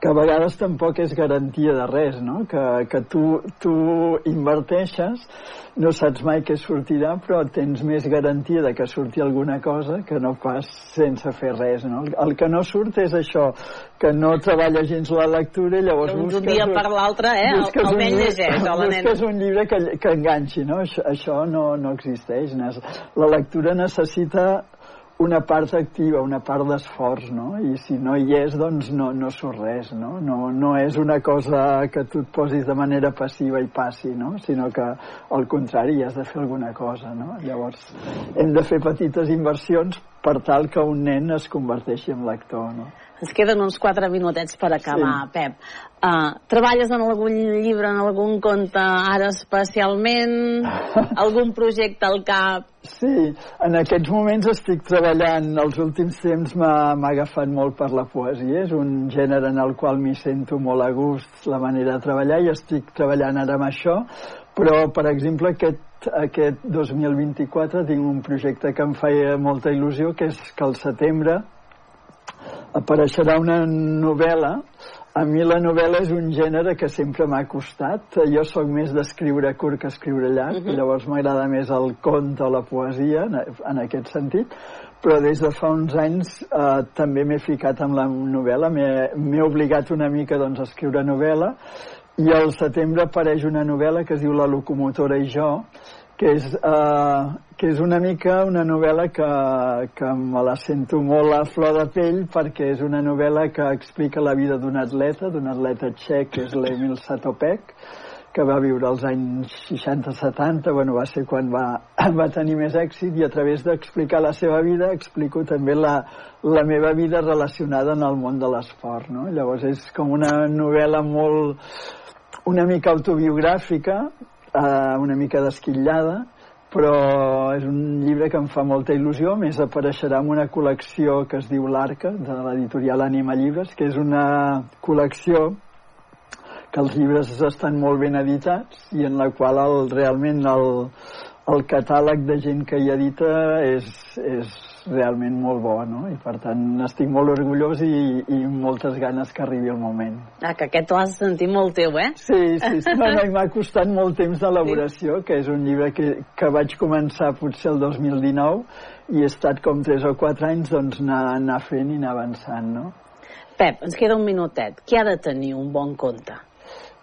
que a vegades tampoc és garantia de res, no? Que, que tu, tu inverteixes, no saps mai què sortirà, però tens més garantia de que surti alguna cosa que no pas sense fer res, no? El que no surt és això, que no treballa gens la lectura i llavors doncs busques... Un dia per l'altre, eh? El, el nen llegeix, o la nena. Busques un llibre que, que enganxi, no? Això, això no, no existeix. La lectura necessita una part activa, una part d'esforç, no? I si no hi és, doncs no, no surt res, no? no? No és una cosa que tu et posis de manera passiva i passi, no? Sinó que, al contrari, has de fer alguna cosa, no? Llavors, hem de fer petites inversions per tal que un nen es converteixi en lector, no? Ens queden uns quatre minutets per acabar, sí. Pep. Uh, treballes en algun llibre, en algun conte ara especialment? algun projecte al cap? Sí, en aquests moments estic treballant, els últims temps m'ha agafat molt per la poesia, és un gènere en el qual m'hi sento molt a gust la manera de treballar i estic treballant ara amb això, però per exemple aquest, aquest 2024 tinc un projecte que em feia molta il·lusió, que és que al setembre apareixerà una novel·la a mi la novel·la és un gènere que sempre m'ha costat. Jo sóc més d'escriure curt que escriure llarg, uh -huh. llavors m'agrada més el conte o la poesia, en, en aquest sentit, però des de fa uns anys eh, també m'he ficat amb la novel·la, m'he obligat una mica doncs, a escriure novel·la, i al setembre apareix una novel·la que es diu La locomotora i jo, que és, eh, que és una mica una novel·la que, que me la sento molt a flor de pell perquè és una novel·la que explica la vida d'un atleta, d'un atleta txec que és l'Emil Satopek, que va viure als anys 60-70, bueno, va ser quan va, va tenir més èxit i a través d'explicar la seva vida explico també la, la meva vida relacionada en el món de l'esport, no? Llavors és com una novel·la molt una mica autobiogràfica eh, una mica desquillada, però és un llibre que em fa molta il·lusió, més apareixerà en una col·lecció que es diu L'Arca, de l'editorial Anima Llibres, que és una col·lecció que els llibres estan molt ben editats i en la qual el, realment el, el catàleg de gent que hi edita és, és realment molt bo, no? I per tant estic molt orgullós i, i moltes ganes que arribi el moment. Ah, que aquest l'has sentit molt teu, eh? Sí, sí, sí. No, no, m'ha costat molt temps d'elaboració, sí. que és un llibre que, que vaig començar potser el 2019 i he estat com 3 o 4 anys doncs anar, anar fent i anar avançant, no? Pep, ens queda un minutet. Qui ha de tenir un bon conte?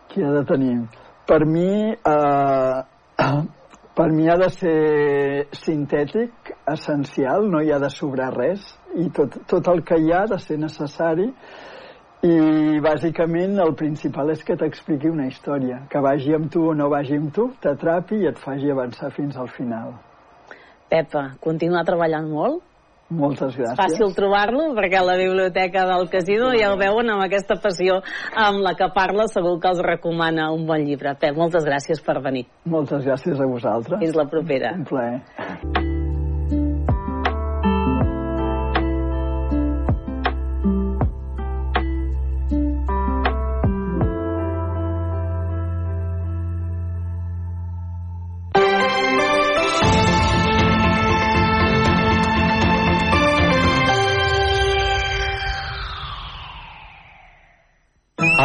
Qui ha de tenir? Per mi, eh, per mi ha de ser sintètic, essencial, no hi ha de sobrar res, i tot, tot el que hi ha ha de ser necessari, i bàsicament el principal és que t'expliqui una història, que vagi amb tu o no vagi amb tu, t'atrapi i et faci avançar fins al final. Pepa, continua treballant molt? Moltes gràcies. Fàcil trobar-lo, perquè a la biblioteca del casino ja ho veuen amb aquesta passió amb la que parla, segur que els recomana un bon llibre. Pep, moltes gràcies per venir. Moltes gràcies a vosaltres. Fins la propera. Un plaer.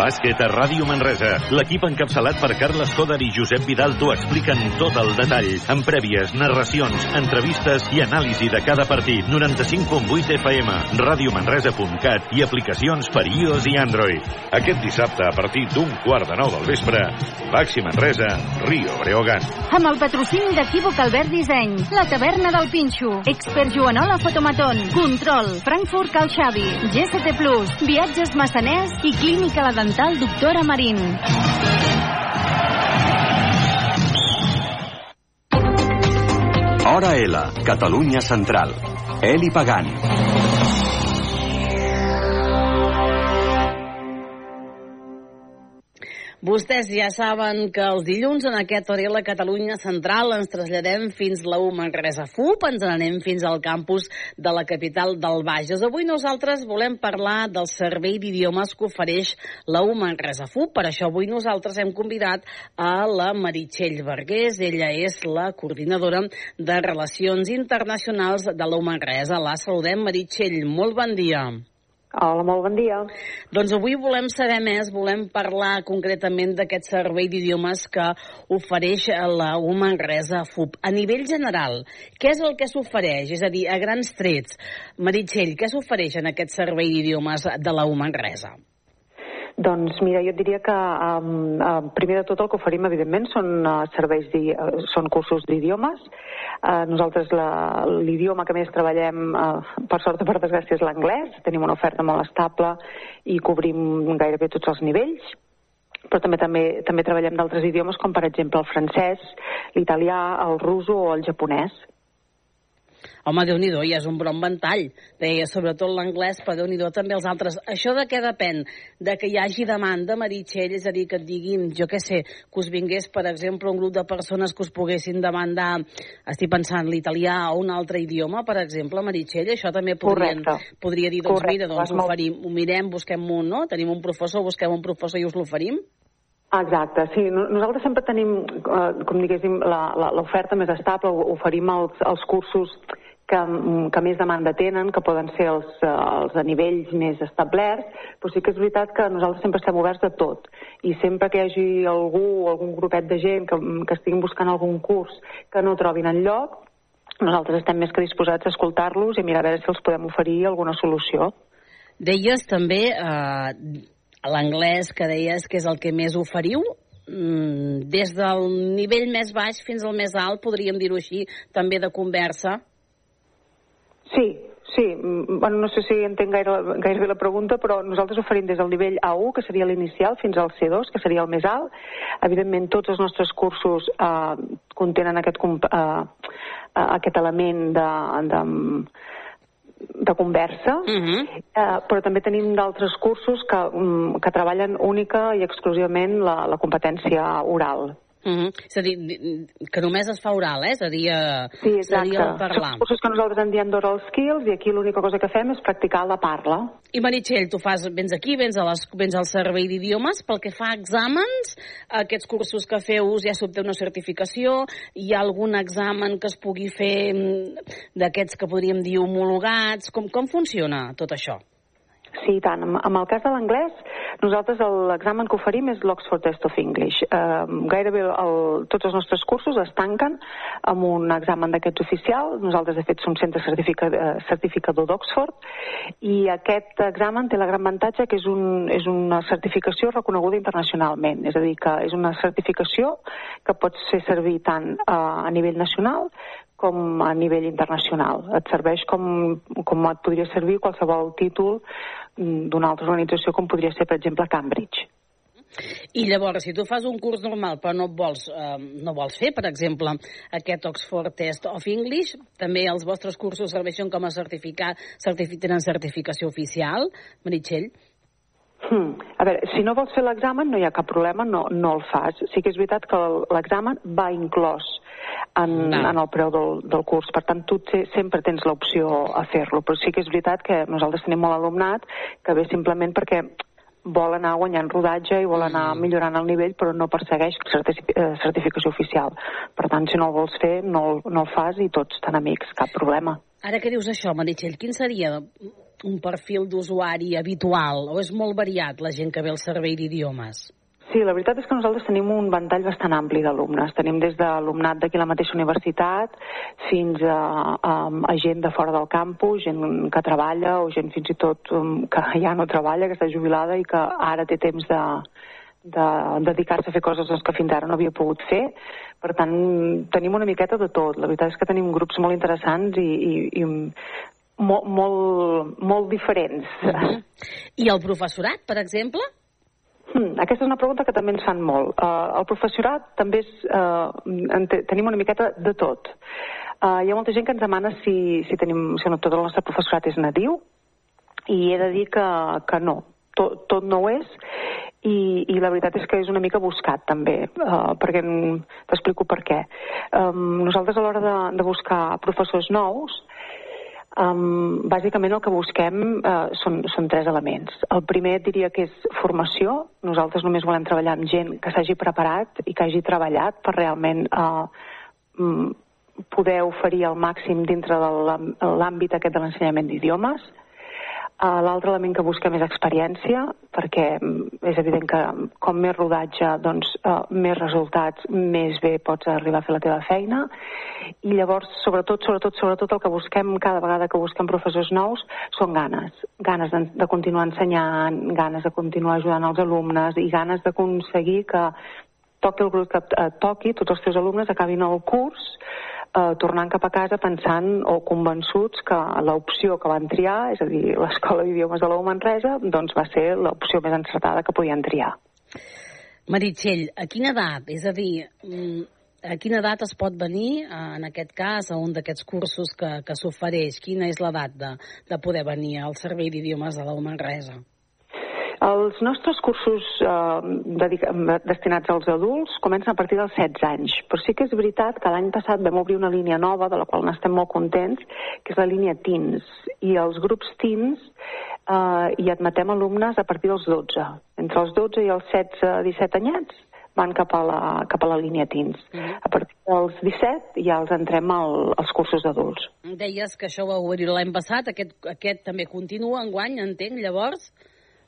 Bàsquet a Ràdio Manresa. L'equip encapçalat per Carles Coder i Josep Vidal t'ho expliquen tot el detall, amb prèvies, narracions, entrevistes i anàlisi de cada partit. 95.8 FM, radiomanresa.cat i aplicacions per iOS i Android. Aquest dissabte, a partir d'un quart de nou del vespre, Baxi Manresa, Rio Breogan. Amb el patrocini d'Equívoc Albert Disseny, la taverna del Pinxo, Expert Joanola Fotomaton, Control, Frankfurt Cal Xavi, GST Plus, Viatges Massaners i Clínica La Dental Doctora Marín. Hora L, Catalunya Central. Eli Pagant. Vostès ja saben que els dilluns en aquest Orela Catalunya Central ens traslladem fins la U Manresa FUP, ens n'anem fins al campus de la capital del Bages. Avui nosaltres volem parlar del servei d'idiomes que ofereix la U Manresa FUP. Per això avui nosaltres hem convidat a la Meritxell Vergués. Ella és la coordinadora de Relacions Internacionals de la U Manresa. La saludem, Meritxell. Molt bon dia. Hola, molt bon dia. Doncs avui volem saber més, volem parlar concretament d'aquest servei d'idiomes que ofereix la Manresa FUP. A nivell general, què és el que s'ofereix? És a dir, a grans trets. Meritxell, què s'ofereix en aquest servei d'idiomes de la U Manresa? Doncs mira, jo et diria que um, uh, primer de tot el que oferim, evidentment, són uh, serveis, di, uh, són cursos d'idiomes. Uh, nosaltres l'idioma que més treballem, uh, per sort o per desgràcia, és l'anglès. Tenim una oferta molt estable i cobrim gairebé tots els nivells però també, també, també treballem d'altres idiomes com per exemple el francès, l'italià, el ruso o el japonès. Home, déu nhi ja és un bon ventall. Deia, sobretot l'anglès, però déu nhi també els altres. Això de què depèn? De que hi hagi demanda, Meritxell, és a dir, que et diguin, jo què sé, que us vingués, per exemple, un grup de persones que us poguessin demandar, estic pensant, l'italià o un altre idioma, per exemple, Meritxell, això també podrien, podria dir, doncs Correcte. mira, doncs ho, farim, ho mirem, busquem un, no? Tenim un professor, busquem un professor i us l'oferim? Exacte, sí. Nosaltres sempre tenim, eh, com diguéssim, l'oferta més estable, oferim els, els cursos que, que més demanda tenen, que poden ser els, els a nivells més establerts, però sí que és veritat que nosaltres sempre estem oberts de tot. I sempre que hi hagi algú, algun grupet de gent que, que estiguin buscant algun curs que no trobin en lloc, nosaltres estem més que disposats a escoltar-los i mirar a veure si els podem oferir alguna solució. Deies també eh, l'anglès que deies que és el que més oferiu, mm, des del nivell més baix fins al més alt, podríem dir-ho així, també de conversa? Sí, sí. Mm, bueno, no sé si entenc gaire, gaire bé la pregunta, però nosaltres oferim des del nivell A1, que seria l'inicial, fins al C2, que seria el més alt. Evidentment, tots els nostres cursos eh, contenen aquest, eh, aquest element de, de de conversa, uh mhm. -huh. eh, però també tenim d'altres cursos que, mm, que treballen única i exclusivament la, la competència oral. Uh -huh. És a dir, que només es fa oral, eh? És a dir, eh, sí, exacte. Dir el parlar. Són cursos que nosaltres en diem d'oral skills i aquí l'única cosa que fem és practicar la parla. I Meritxell, tu fas, vens aquí, vens, a les, vens al servei d'idiomes, pel que fa a exàmens, aquests cursos que feu ja s'obté una certificació, hi ha algun examen que es pugui fer mm, d'aquests que podríem dir homologats, com, com funciona tot això? Sí, tant. En el cas de l'anglès, nosaltres l'examen que oferim és l'Oxford Test of English. Eh, gairebé el, tots els nostres cursos es tanquen amb un examen d'aquests oficial. Nosaltres, de fet, som centre certifica, eh, certificador d'Oxford i aquest examen té la gran avantatge que és, un, és una certificació reconeguda internacionalment. És a dir, que és una certificació que pot ser servir tant eh, a nivell nacional com a nivell internacional. Et serveix com, com et podria servir qualsevol títol mm, d'una altra organització com podria ser, per exemple, Cambridge. I llavors, si tu fas un curs normal però no vols, eh, no vols fer, per exemple, aquest Oxford Test of English, també els vostres cursos serveixen com a certificat, certific, tenen certificació oficial, Meritxell? Hmm. A veure, si no vols fer l'examen no hi ha cap problema, no, no el fas. Sí que és veritat que l'examen va inclòs en, no. en el preu del, del curs, per tant tu te, sempre tens l'opció a fer-lo, però sí que és veritat que nosaltres tenim molt alumnat que ve simplement perquè vol anar guanyant rodatge i vol anar mm. millorant el nivell, però no persegueix eh, certificació oficial. Per tant, si no el vols fer, no, no el fas i tots tan amics, cap problema. Ara que dius això, Meritxell, quin seria un perfil d'usuari habitual o és molt variat la gent que ve al servei d'idiomes? Sí, la veritat és que nosaltres tenim un ventall bastant ampli d'alumnes. Tenim des de alumnat d'aquí la mateixa universitat fins a, a, a gent de fora del campus, gent que treballa o gent fins i tot um, que ja no treballa, que està jubilada i que ara té temps de, de dedicar-se a fer coses que fins ara no havia pogut fer. Per tant, tenim una miqueta de tot. La veritat és que tenim grups molt interessants i, i, i molt, molt, molt diferents. -huh. I el professorat, per exemple? Hmm, aquesta és una pregunta que també ens fan molt. Uh, el professorat també és... Uh, tenim una miqueta de tot. Uh, hi ha molta gent que ens demana si, si, tenim, si no, tot el nostre professorat és nadiu i he de dir que, que no, tot, tot no ho és i, i la veritat és que és una mica buscat també, uh, perquè t'explico per què. Um, nosaltres a l'hora de, de buscar professors nous Um, bàsicament el que busquem uh, són, són tres elements. El primer diria que és formació. Nosaltres només volem treballar amb gent que s'hagi preparat i que hagi treballat per realment uh, poder oferir el màxim dintre de l'àmbit aquest de l'ensenyament d'idiomes. Uh, L'altre element que busquem és experiència, perquè mm, és evident que com més rodatge, doncs uh, més resultats, més bé pots arribar a fer la teva feina. I llavors, sobretot, sobretot, sobretot el que busquem cada vegada que busquem professors nous són ganes. Ganes de, de continuar ensenyant, ganes de continuar ajudant els alumnes i ganes d'aconseguir que toqui el grup que eh, toqui, tots els teus alumnes acabin el curs eh, tornant cap a casa pensant o convençuts que l'opció que van triar, és a dir, l'Escola d'Idiomes de la Manresa, doncs va ser l'opció més encertada que podien triar. Meritxell, a quina edat? És a dir, mm, a quina edat es pot venir, eh, en aquest cas, a un d'aquests cursos que, que s'ofereix? Quina és l'edat de, de poder venir al Servei d'Idiomes de la Manresa? Els nostres cursos eh, destinats als adults comencen a partir dels 16 anys, però sí que és veritat que l'any passat vam obrir una línia nova, de la qual n'estem molt contents, que és la línia Teens, i els grups Teens eh, hi admetem alumnes a partir dels 12. Entre els 12 i els 16-17 anyats van cap a la, cap a la línia Teens. Uh mhm. -huh. A partir dels 17 ja els entrem al, als cursos d'adults. Deies que això vau obrir l'any passat, aquest, aquest també continua enguany, entenc, llavors?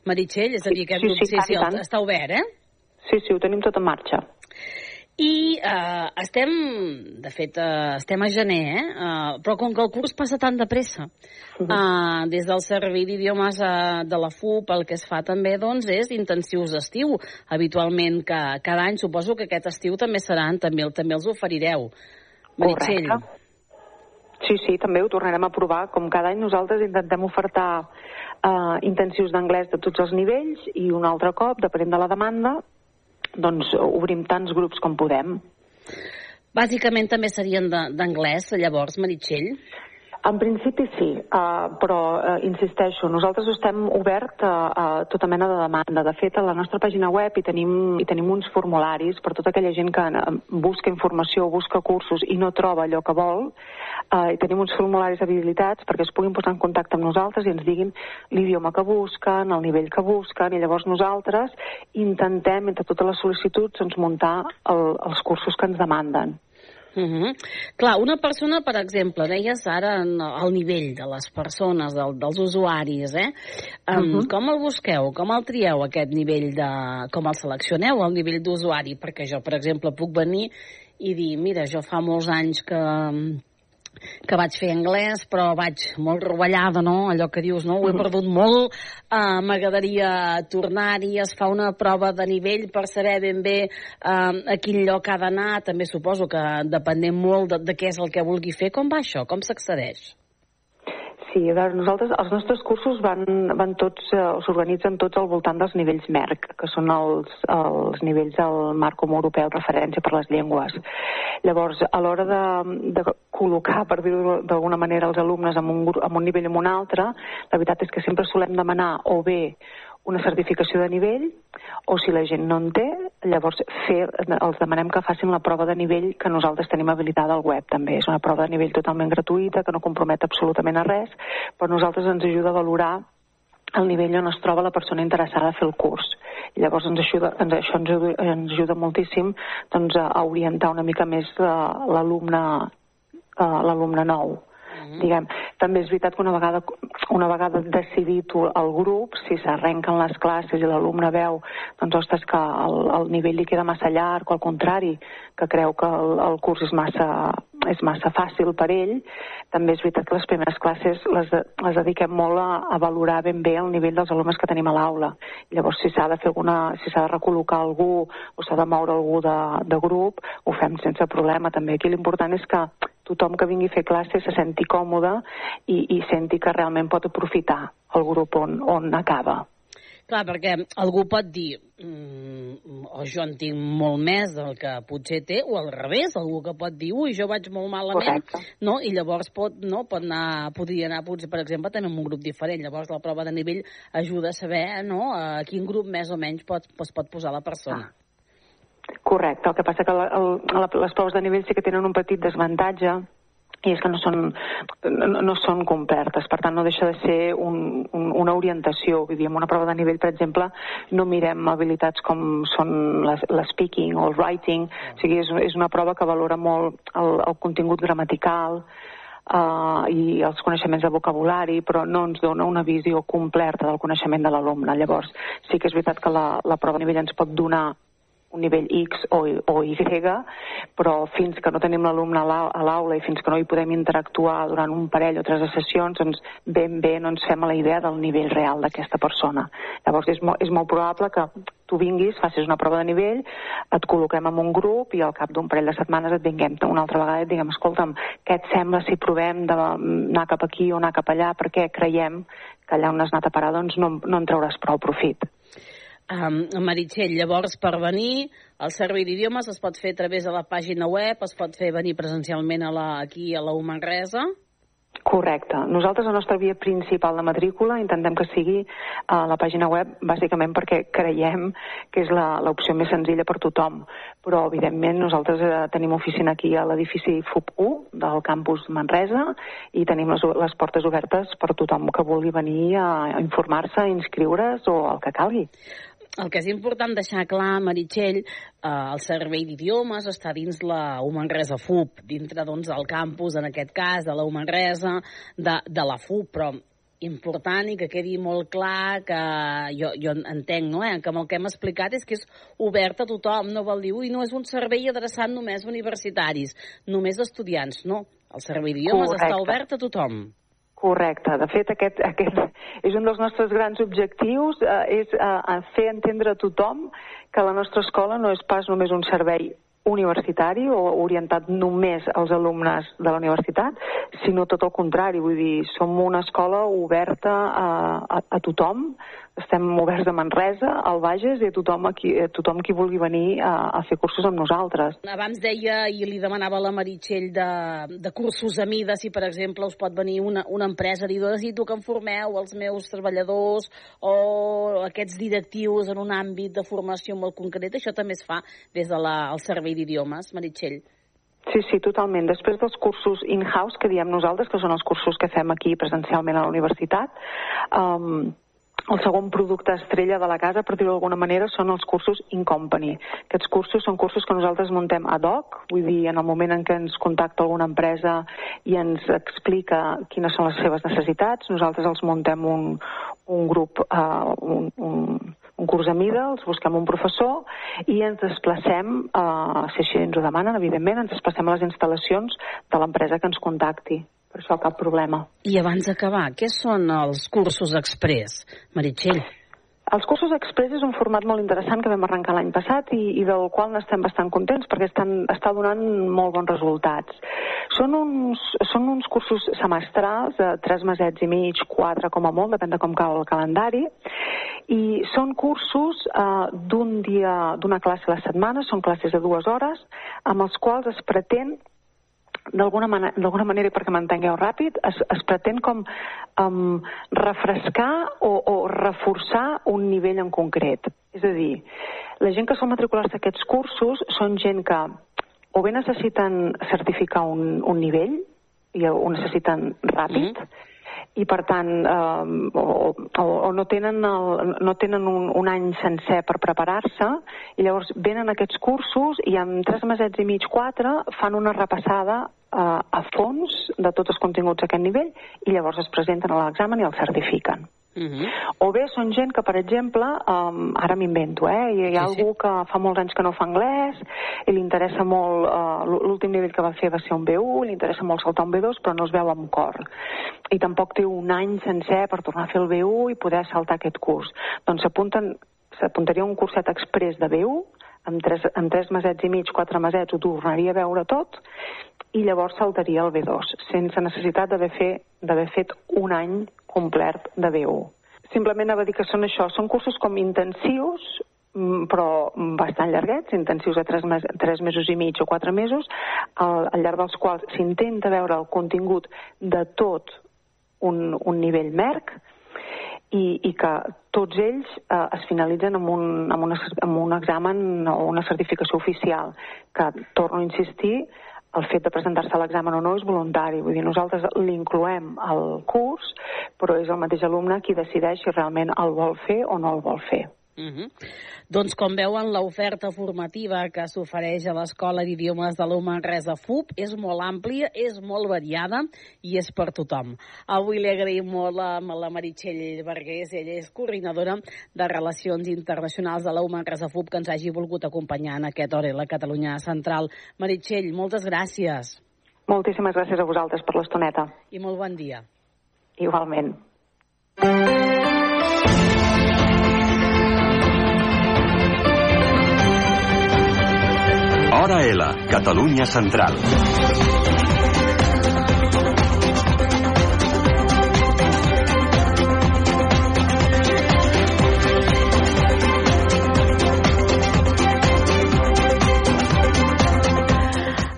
Meritxell, és a dir, aquest sí, grup sí, sí, sí, està obert, eh? Sí, sí, ho tenim tot en marxa. I eh, estem, de fet, eh, estem a gener, eh? Uh, però com que el curs passa tan de pressa, uh -huh. uh, des del Servei d'Idiomes uh, de la FUP el que es fa també doncs, és intensius d'estiu. Habitualment, que cada any, suposo que aquest estiu també seran, també, també els oferireu. Meritxell. Correcte. Sí, sí, també ho tornarem a provar. Com cada any nosaltres intentem ofertar eh, intensius d'anglès de tots els nivells i un altre cop, depenent de la demanda, doncs obrim tants grups com podem. Bàsicament també serien d'anglès, llavors, Meritxell? En principi sí, uh, però uh, insisteixo, nosaltres estem obert a, a tota mena de demanda. De fet, a la nostra pàgina web hi tenim, hi tenim uns formularis per tota aquella gent que busca informació, busca cursos i no troba allò que vol. Uh, hi tenim uns formularis habilitats perquè es puguin posar en contacte amb nosaltres i ens diguin l'idioma que busquen, el nivell que busquen, i llavors nosaltres intentem, entre totes les sol·licituds, doncs, muntar el, els cursos que ens demanden. Uh -huh. Clar, una persona, per exemple, deies ara el nivell de les persones, del, dels usuaris, eh? Um, uh -huh. Com el busqueu? Com el trieu, aquest nivell de... Com el seleccioneu, el nivell d'usuari? Perquè jo, per exemple, puc venir i dir, mira, jo fa molts anys que que vaig fer anglès, però vaig molt rovellada, no? Allò que dius, no? Ho he perdut molt, uh, m'agradaria tornar-hi, es fa una prova de nivell per saber ben bé uh, a quin lloc ha d'anar, també suposo que depenent molt de, de què és el que vulgui fer. Com va això? Com s'accedeix? Sí, a veure, nosaltres, els nostres cursos van, van tots, eh, s'organitzen tots al voltant dels nivells MERC, que són els, els nivells del marc comú europeu de referència per les llengües. Llavors, a l'hora de, de col·locar, per dir-ho d'alguna manera, els alumnes en un, en un nivell o en un altre, la veritat és que sempre solem demanar o bé una certificació de nivell o si la gent no en té, llavors fer, els demanem que facin la prova de nivell que nosaltres tenim habilitada al web també. És una prova de nivell totalment gratuïta, que no compromet absolutament a res, però nosaltres ens ajuda a valorar el nivell on es troba la persona interessada a fer el curs. I llavors ens ajuda, ens, això ens, ajuda, ens ajuda moltíssim doncs, a orientar una mica més l'alumne l'alumne nou. -huh. diguem. També és veritat que una vegada, una vegada decidit el grup, si s'arrenquen les classes i l'alumne veu doncs, ostres, que el, el nivell li queda massa llarg o al contrari, que creu que el, el curs és massa, és massa fàcil per ell, també és veritat que les primeres classes les, les dediquem molt a, a valorar ben bé el nivell dels alumnes que tenim a l'aula. Llavors, si s'ha de fer alguna, si s'ha de recol·locar algú o s'ha de moure algú de, de grup, ho fem sense problema. També aquí l'important és que tothom que vingui a fer classe se senti còmode i, i senti que realment pot aprofitar el grup on, on acaba. Clar, perquè algú pot dir mm, o jo en tinc molt més del que potser té, o al revés, algú que pot dir, ui, jo vaig molt malament, Correcte. no? i llavors pot, no, pot anar, podria anar, potser, per exemple, també en un grup diferent. Llavors la prova de nivell ajuda a saber no, a quin grup més o menys pot, es pot posar la persona. Ah. Correcte, el que passa que la, el, les proves de nivell sí que tenen un petit desavantatge i és que no són, no, no són complertes, per tant no deixa de ser un, un, una orientació, vull dir, en una prova de nivell, per exemple, no mirem habilitats com són l'espeaking o el writing, o sigui, és, és una prova que valora molt el, el contingut gramatical, Uh, i els coneixements de vocabulari, però no ens dona una visió completa del coneixement de l'alumne. Llavors, sí que és veritat que la, la prova de nivell ens pot donar un nivell X o, o Y, però fins que no tenim l'alumne a l'aula i fins que no hi podem interactuar durant un parell o tres sessions, doncs ben bé no ens fem la idea del nivell real d'aquesta persona. Llavors és, mo és molt probable que tu vinguis, facis una prova de nivell, et col·loquem en un grup i al cap d'un parell de setmanes et vinguem una altra vegada i et diguem, escolta'm, què et sembla si provem d'anar cap aquí o anar cap allà perquè creiem que allà on has anat a parar doncs no, no en trauràs prou profit. Um, Meritxell, llavors per venir el servei d'idiomes es pot fer a través de la pàgina web, es pot fer venir presencialment a la, aquí a la Humanresa? Correcte. Nosaltres la nostra via principal de matrícula intentem que sigui a la pàgina web bàsicament perquè creiem que és l'opció més senzilla per tothom. Però, evidentment, nosaltres eh, tenim oficina aquí a l'edifici FUP1 del campus Manresa i tenim les, les portes obertes per tothom que vulgui venir a, a informar-se, inscriure's o el que calgui. El que és important deixar clar, Meritxell, eh, el servei d'idiomes està dins la Humanresa FUP, dintre doncs, del campus, en aquest cas, de la Humanresa, de, de la FUP, però important i que quedi molt clar que jo, jo entenc, no? Eh? que amb el que hem explicat és que és obert a tothom, no vol dir, ui, no és un servei adreçat només a universitaris, només a estudiants, no. El servei d'idiomes està obert a tothom. Correcte. De fet, aquest, aquest és un dels nostres grans objectius, eh, és eh, fer entendre a tothom que la nostra escola no és pas només un servei universitari o orientat només als alumnes de la universitat, sinó tot el contrari, vull dir, som una escola oberta a, a, a tothom, estem oberts a Manresa, al Bages i a tothom, aquí, a tothom qui vulgui venir a, a fer cursos amb nosaltres. Abans deia i li demanava a la Meritxell de, de cursos a mida si, per exemple, us pot venir una, una empresa dir, necessito que em formeu els meus treballadors o aquests directius en un àmbit de formació molt concret. Això també es fa des del de servei d'idiomes, Meritxell. Sí, sí, totalment. Després dels cursos in-house que diem nosaltres, que són els cursos que fem aquí presencialment a la universitat, um, el segon producte estrella de la casa, per dir-ho d'alguna manera, són els cursos in company. Aquests cursos són cursos que nosaltres muntem ad hoc, vull dir, en el moment en què ens contacta alguna empresa i ens explica quines són les seves necessitats, nosaltres els muntem un, un grup, uh, un, un, un curs a mida, els busquem un professor i ens desplacem, uh, si així ens ho demanen, evidentment, ens desplacem a les instal·lacions de l'empresa que ens contacti per això cap problema. I abans d'acabar, què són els cursos express, Meritxell? Els cursos express és un format molt interessant que vam arrencar l'any passat i, i del qual n'estem bastant contents perquè estan, està donant molt bons resultats. Són uns, són uns cursos semestrals de tres mesets i mig, quatre com a molt, depèn de com cau el calendari, i són cursos eh, d'un dia, d'una classe a la setmana, són classes de dues hores, amb els quals es pretén d'alguna manera, manera, perquè m'entengueu ràpid, es, es pretén com um, refrescar o, o reforçar un nivell en concret. És a dir, la gent que sol matricular-se aquests cursos són gent que o bé necessiten certificar un, un nivell, i ho necessiten ràpid, mm -hmm i per tant eh, o, o, o no tenen, el, no tenen un, un any sencer per preparar-se i llavors venen aquests cursos i en tres mesets i mig, quatre, fan una repassada eh, a fons de tots els continguts a aquest nivell i llavors es presenten a l'examen i el certifiquen. Uh mhm. -huh. O bé són gent que, per exemple, um, ara m'invento, eh? Hi ha sí, algú sí. que fa molts anys que no fa anglès i li interessa molt, uh, l'últim nivell que va fer va ser un B1, li interessa molt saltar un B2, però no es veu amb cor. I tampoc té un any sencer per tornar a fer el B1 i poder saltar aquest curs. Doncs s'apuntaria un curset express de B1, amb tres, amb tres mesets i mig, quatre mesets, ho tornaria a veure tot, i llavors saltaria el B2, sense necessitat d'haver fet un any complet de B1. Simplement anava a dir que són això, són cursos com intensius, mm, però bastant llarguets, intensius de 3, mes, 3 mesos i mig o 4 mesos, al, al llarg dels quals s'intenta veure el contingut de tot un, un nivell MERC i, i que tots ells eh, es finalitzen amb un, amb, una, amb un examen o una certificació oficial, que, torno a insistir, el fet de presentar-se a l'examen o no és voluntari. Vull dir, nosaltres l'incloem al curs, però és el mateix alumne qui decideix si realment el vol fer o no el vol fer. Uh -huh. Doncs com veuen, l'oferta formativa que s'ofereix a l'Escola d'Idiomes de l'Humanresa FUP és molt àmplia, és molt variada i és per tothom. Avui li agraïm molt a la Meritxell Vergués, ella és coordinadora de Relacions Internacionals de la Humanresa FUP, que ens hagi volgut acompanyar en aquest hora a la Catalunya Central. Meritxell, moltes gràcies. Moltíssimes gràcies a vosaltres per l'estoneta. I molt bon dia. Igualment. Hora L, Catalunya Central.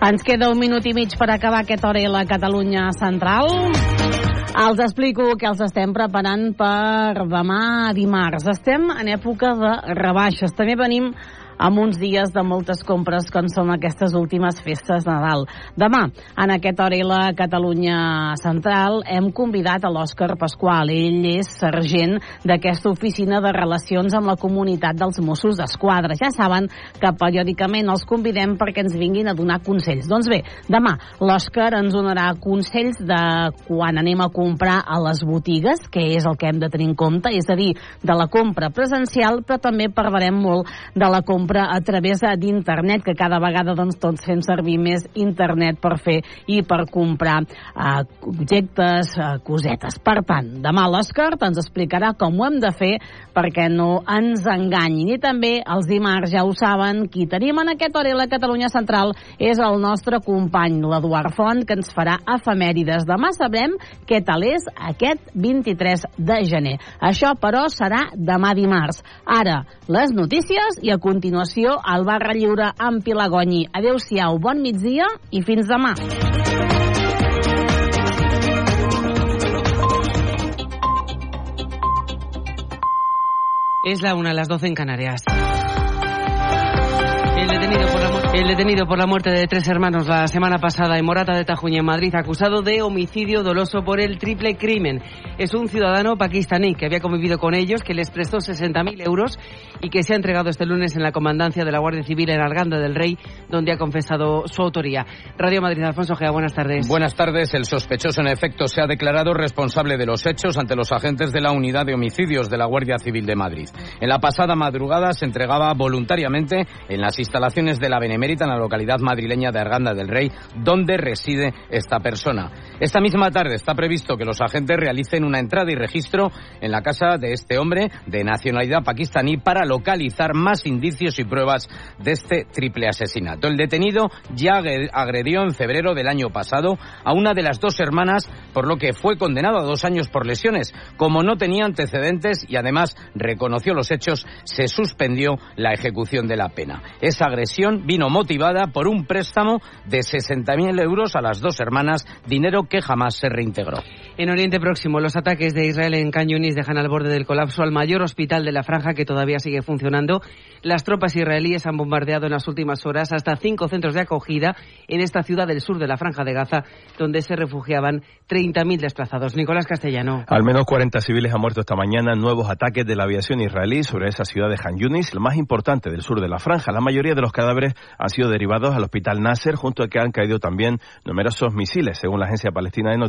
Ens queda un minut i mig per acabar aquest hora i la Catalunya Central. Els explico que els estem preparant per demà dimarts. Estem en època de rebaixes. També venim amb uns dies de moltes compres com són aquestes últimes festes de Nadal. Demà, en aquesta hora i la Catalunya Central, hem convidat a l'Òscar Pasqual. Ell és sergent d'aquesta oficina de relacions amb la comunitat dels Mossos d'Esquadra. Ja saben que periòdicament els convidem perquè ens vinguin a donar consells. Doncs bé, demà l'Òscar ens donarà consells de quan anem a comprar a les botigues, que és el que hem de tenir en compte, és a dir, de la compra presencial, però també parlarem molt de la compra compra a través d'internet, que cada vegada doncs, tots fem servir més internet per fer i per comprar eh, objectes, eh, cosetes. Per tant, demà l'Òscar ens explicarà com ho hem de fer perquè no ens enganyin. I també els dimarts, ja ho saben, qui tenim en aquest hora la Catalunya Central és el nostre company, l'Eduard Font, que ens farà efemèrides. Demà sabrem què tal és aquest 23 de gener. Això, però, serà demà dimarts. Ara, les notícies i a continuació continuació al Barra Lliure amb Pilagoni. Adéu-siau, bon migdia i fins demà. Es la una, las doce en Canarias. El detenido por la el detenido por la muerte de tres hermanos la semana pasada en Morata de Tajuña, en Madrid, acusado de homicidio doloso por el triple crimen. Es un ciudadano pakistaní que había convivido con ellos, que les prestó 60.000 euros y que se ha entregado este lunes en la comandancia de la Guardia Civil en Arganda del Rey, donde ha confesado su autoría. Radio Madrid, Alfonso Gea, buenas tardes. Buenas tardes. El sospechoso, en efecto, se ha declarado responsable de los hechos ante los agentes de la Unidad de Homicidios de la Guardia Civil de Madrid. En la pasada madrugada se entregaba voluntariamente en las instalaciones de la Benemérita en la localidad madrileña de Arganda del Rey, donde reside esta persona. Esta misma tarde está previsto que los agentes realicen una entrada y registro en la casa de este hombre de nacionalidad pakistaní para localizar más indicios y pruebas de este triple asesinato. El detenido ya agredió en febrero del año pasado a una de las dos hermanas, por lo que fue condenado a dos años por lesiones. Como no tenía antecedentes y además reconoció los hechos, se suspendió la ejecución de la pena. Esa agresión vino motivada por un préstamo de 60.000 euros a las dos hermanas, dinero que jamás se reintegró. En Oriente Próximo, los ataques de Israel en Can dejan al borde del colapso al mayor hospital de la franja que todavía sigue funcionando. Las tropas israelíes han bombardeado en las últimas horas hasta cinco centros de acogida en esta ciudad del sur de la franja de Gaza, donde se refugiaban 30.000 desplazados. Nicolás Castellano. Al menos 40 civiles han muerto esta mañana nuevos ataques de la aviación israelí sobre esa ciudad de Han Yunis, la más importante del sur de la franja. La mayoría de los cadáveres han sido derivados al hospital Nasser, junto a que han caído también numerosos misiles, según la agencia palestina de noticias.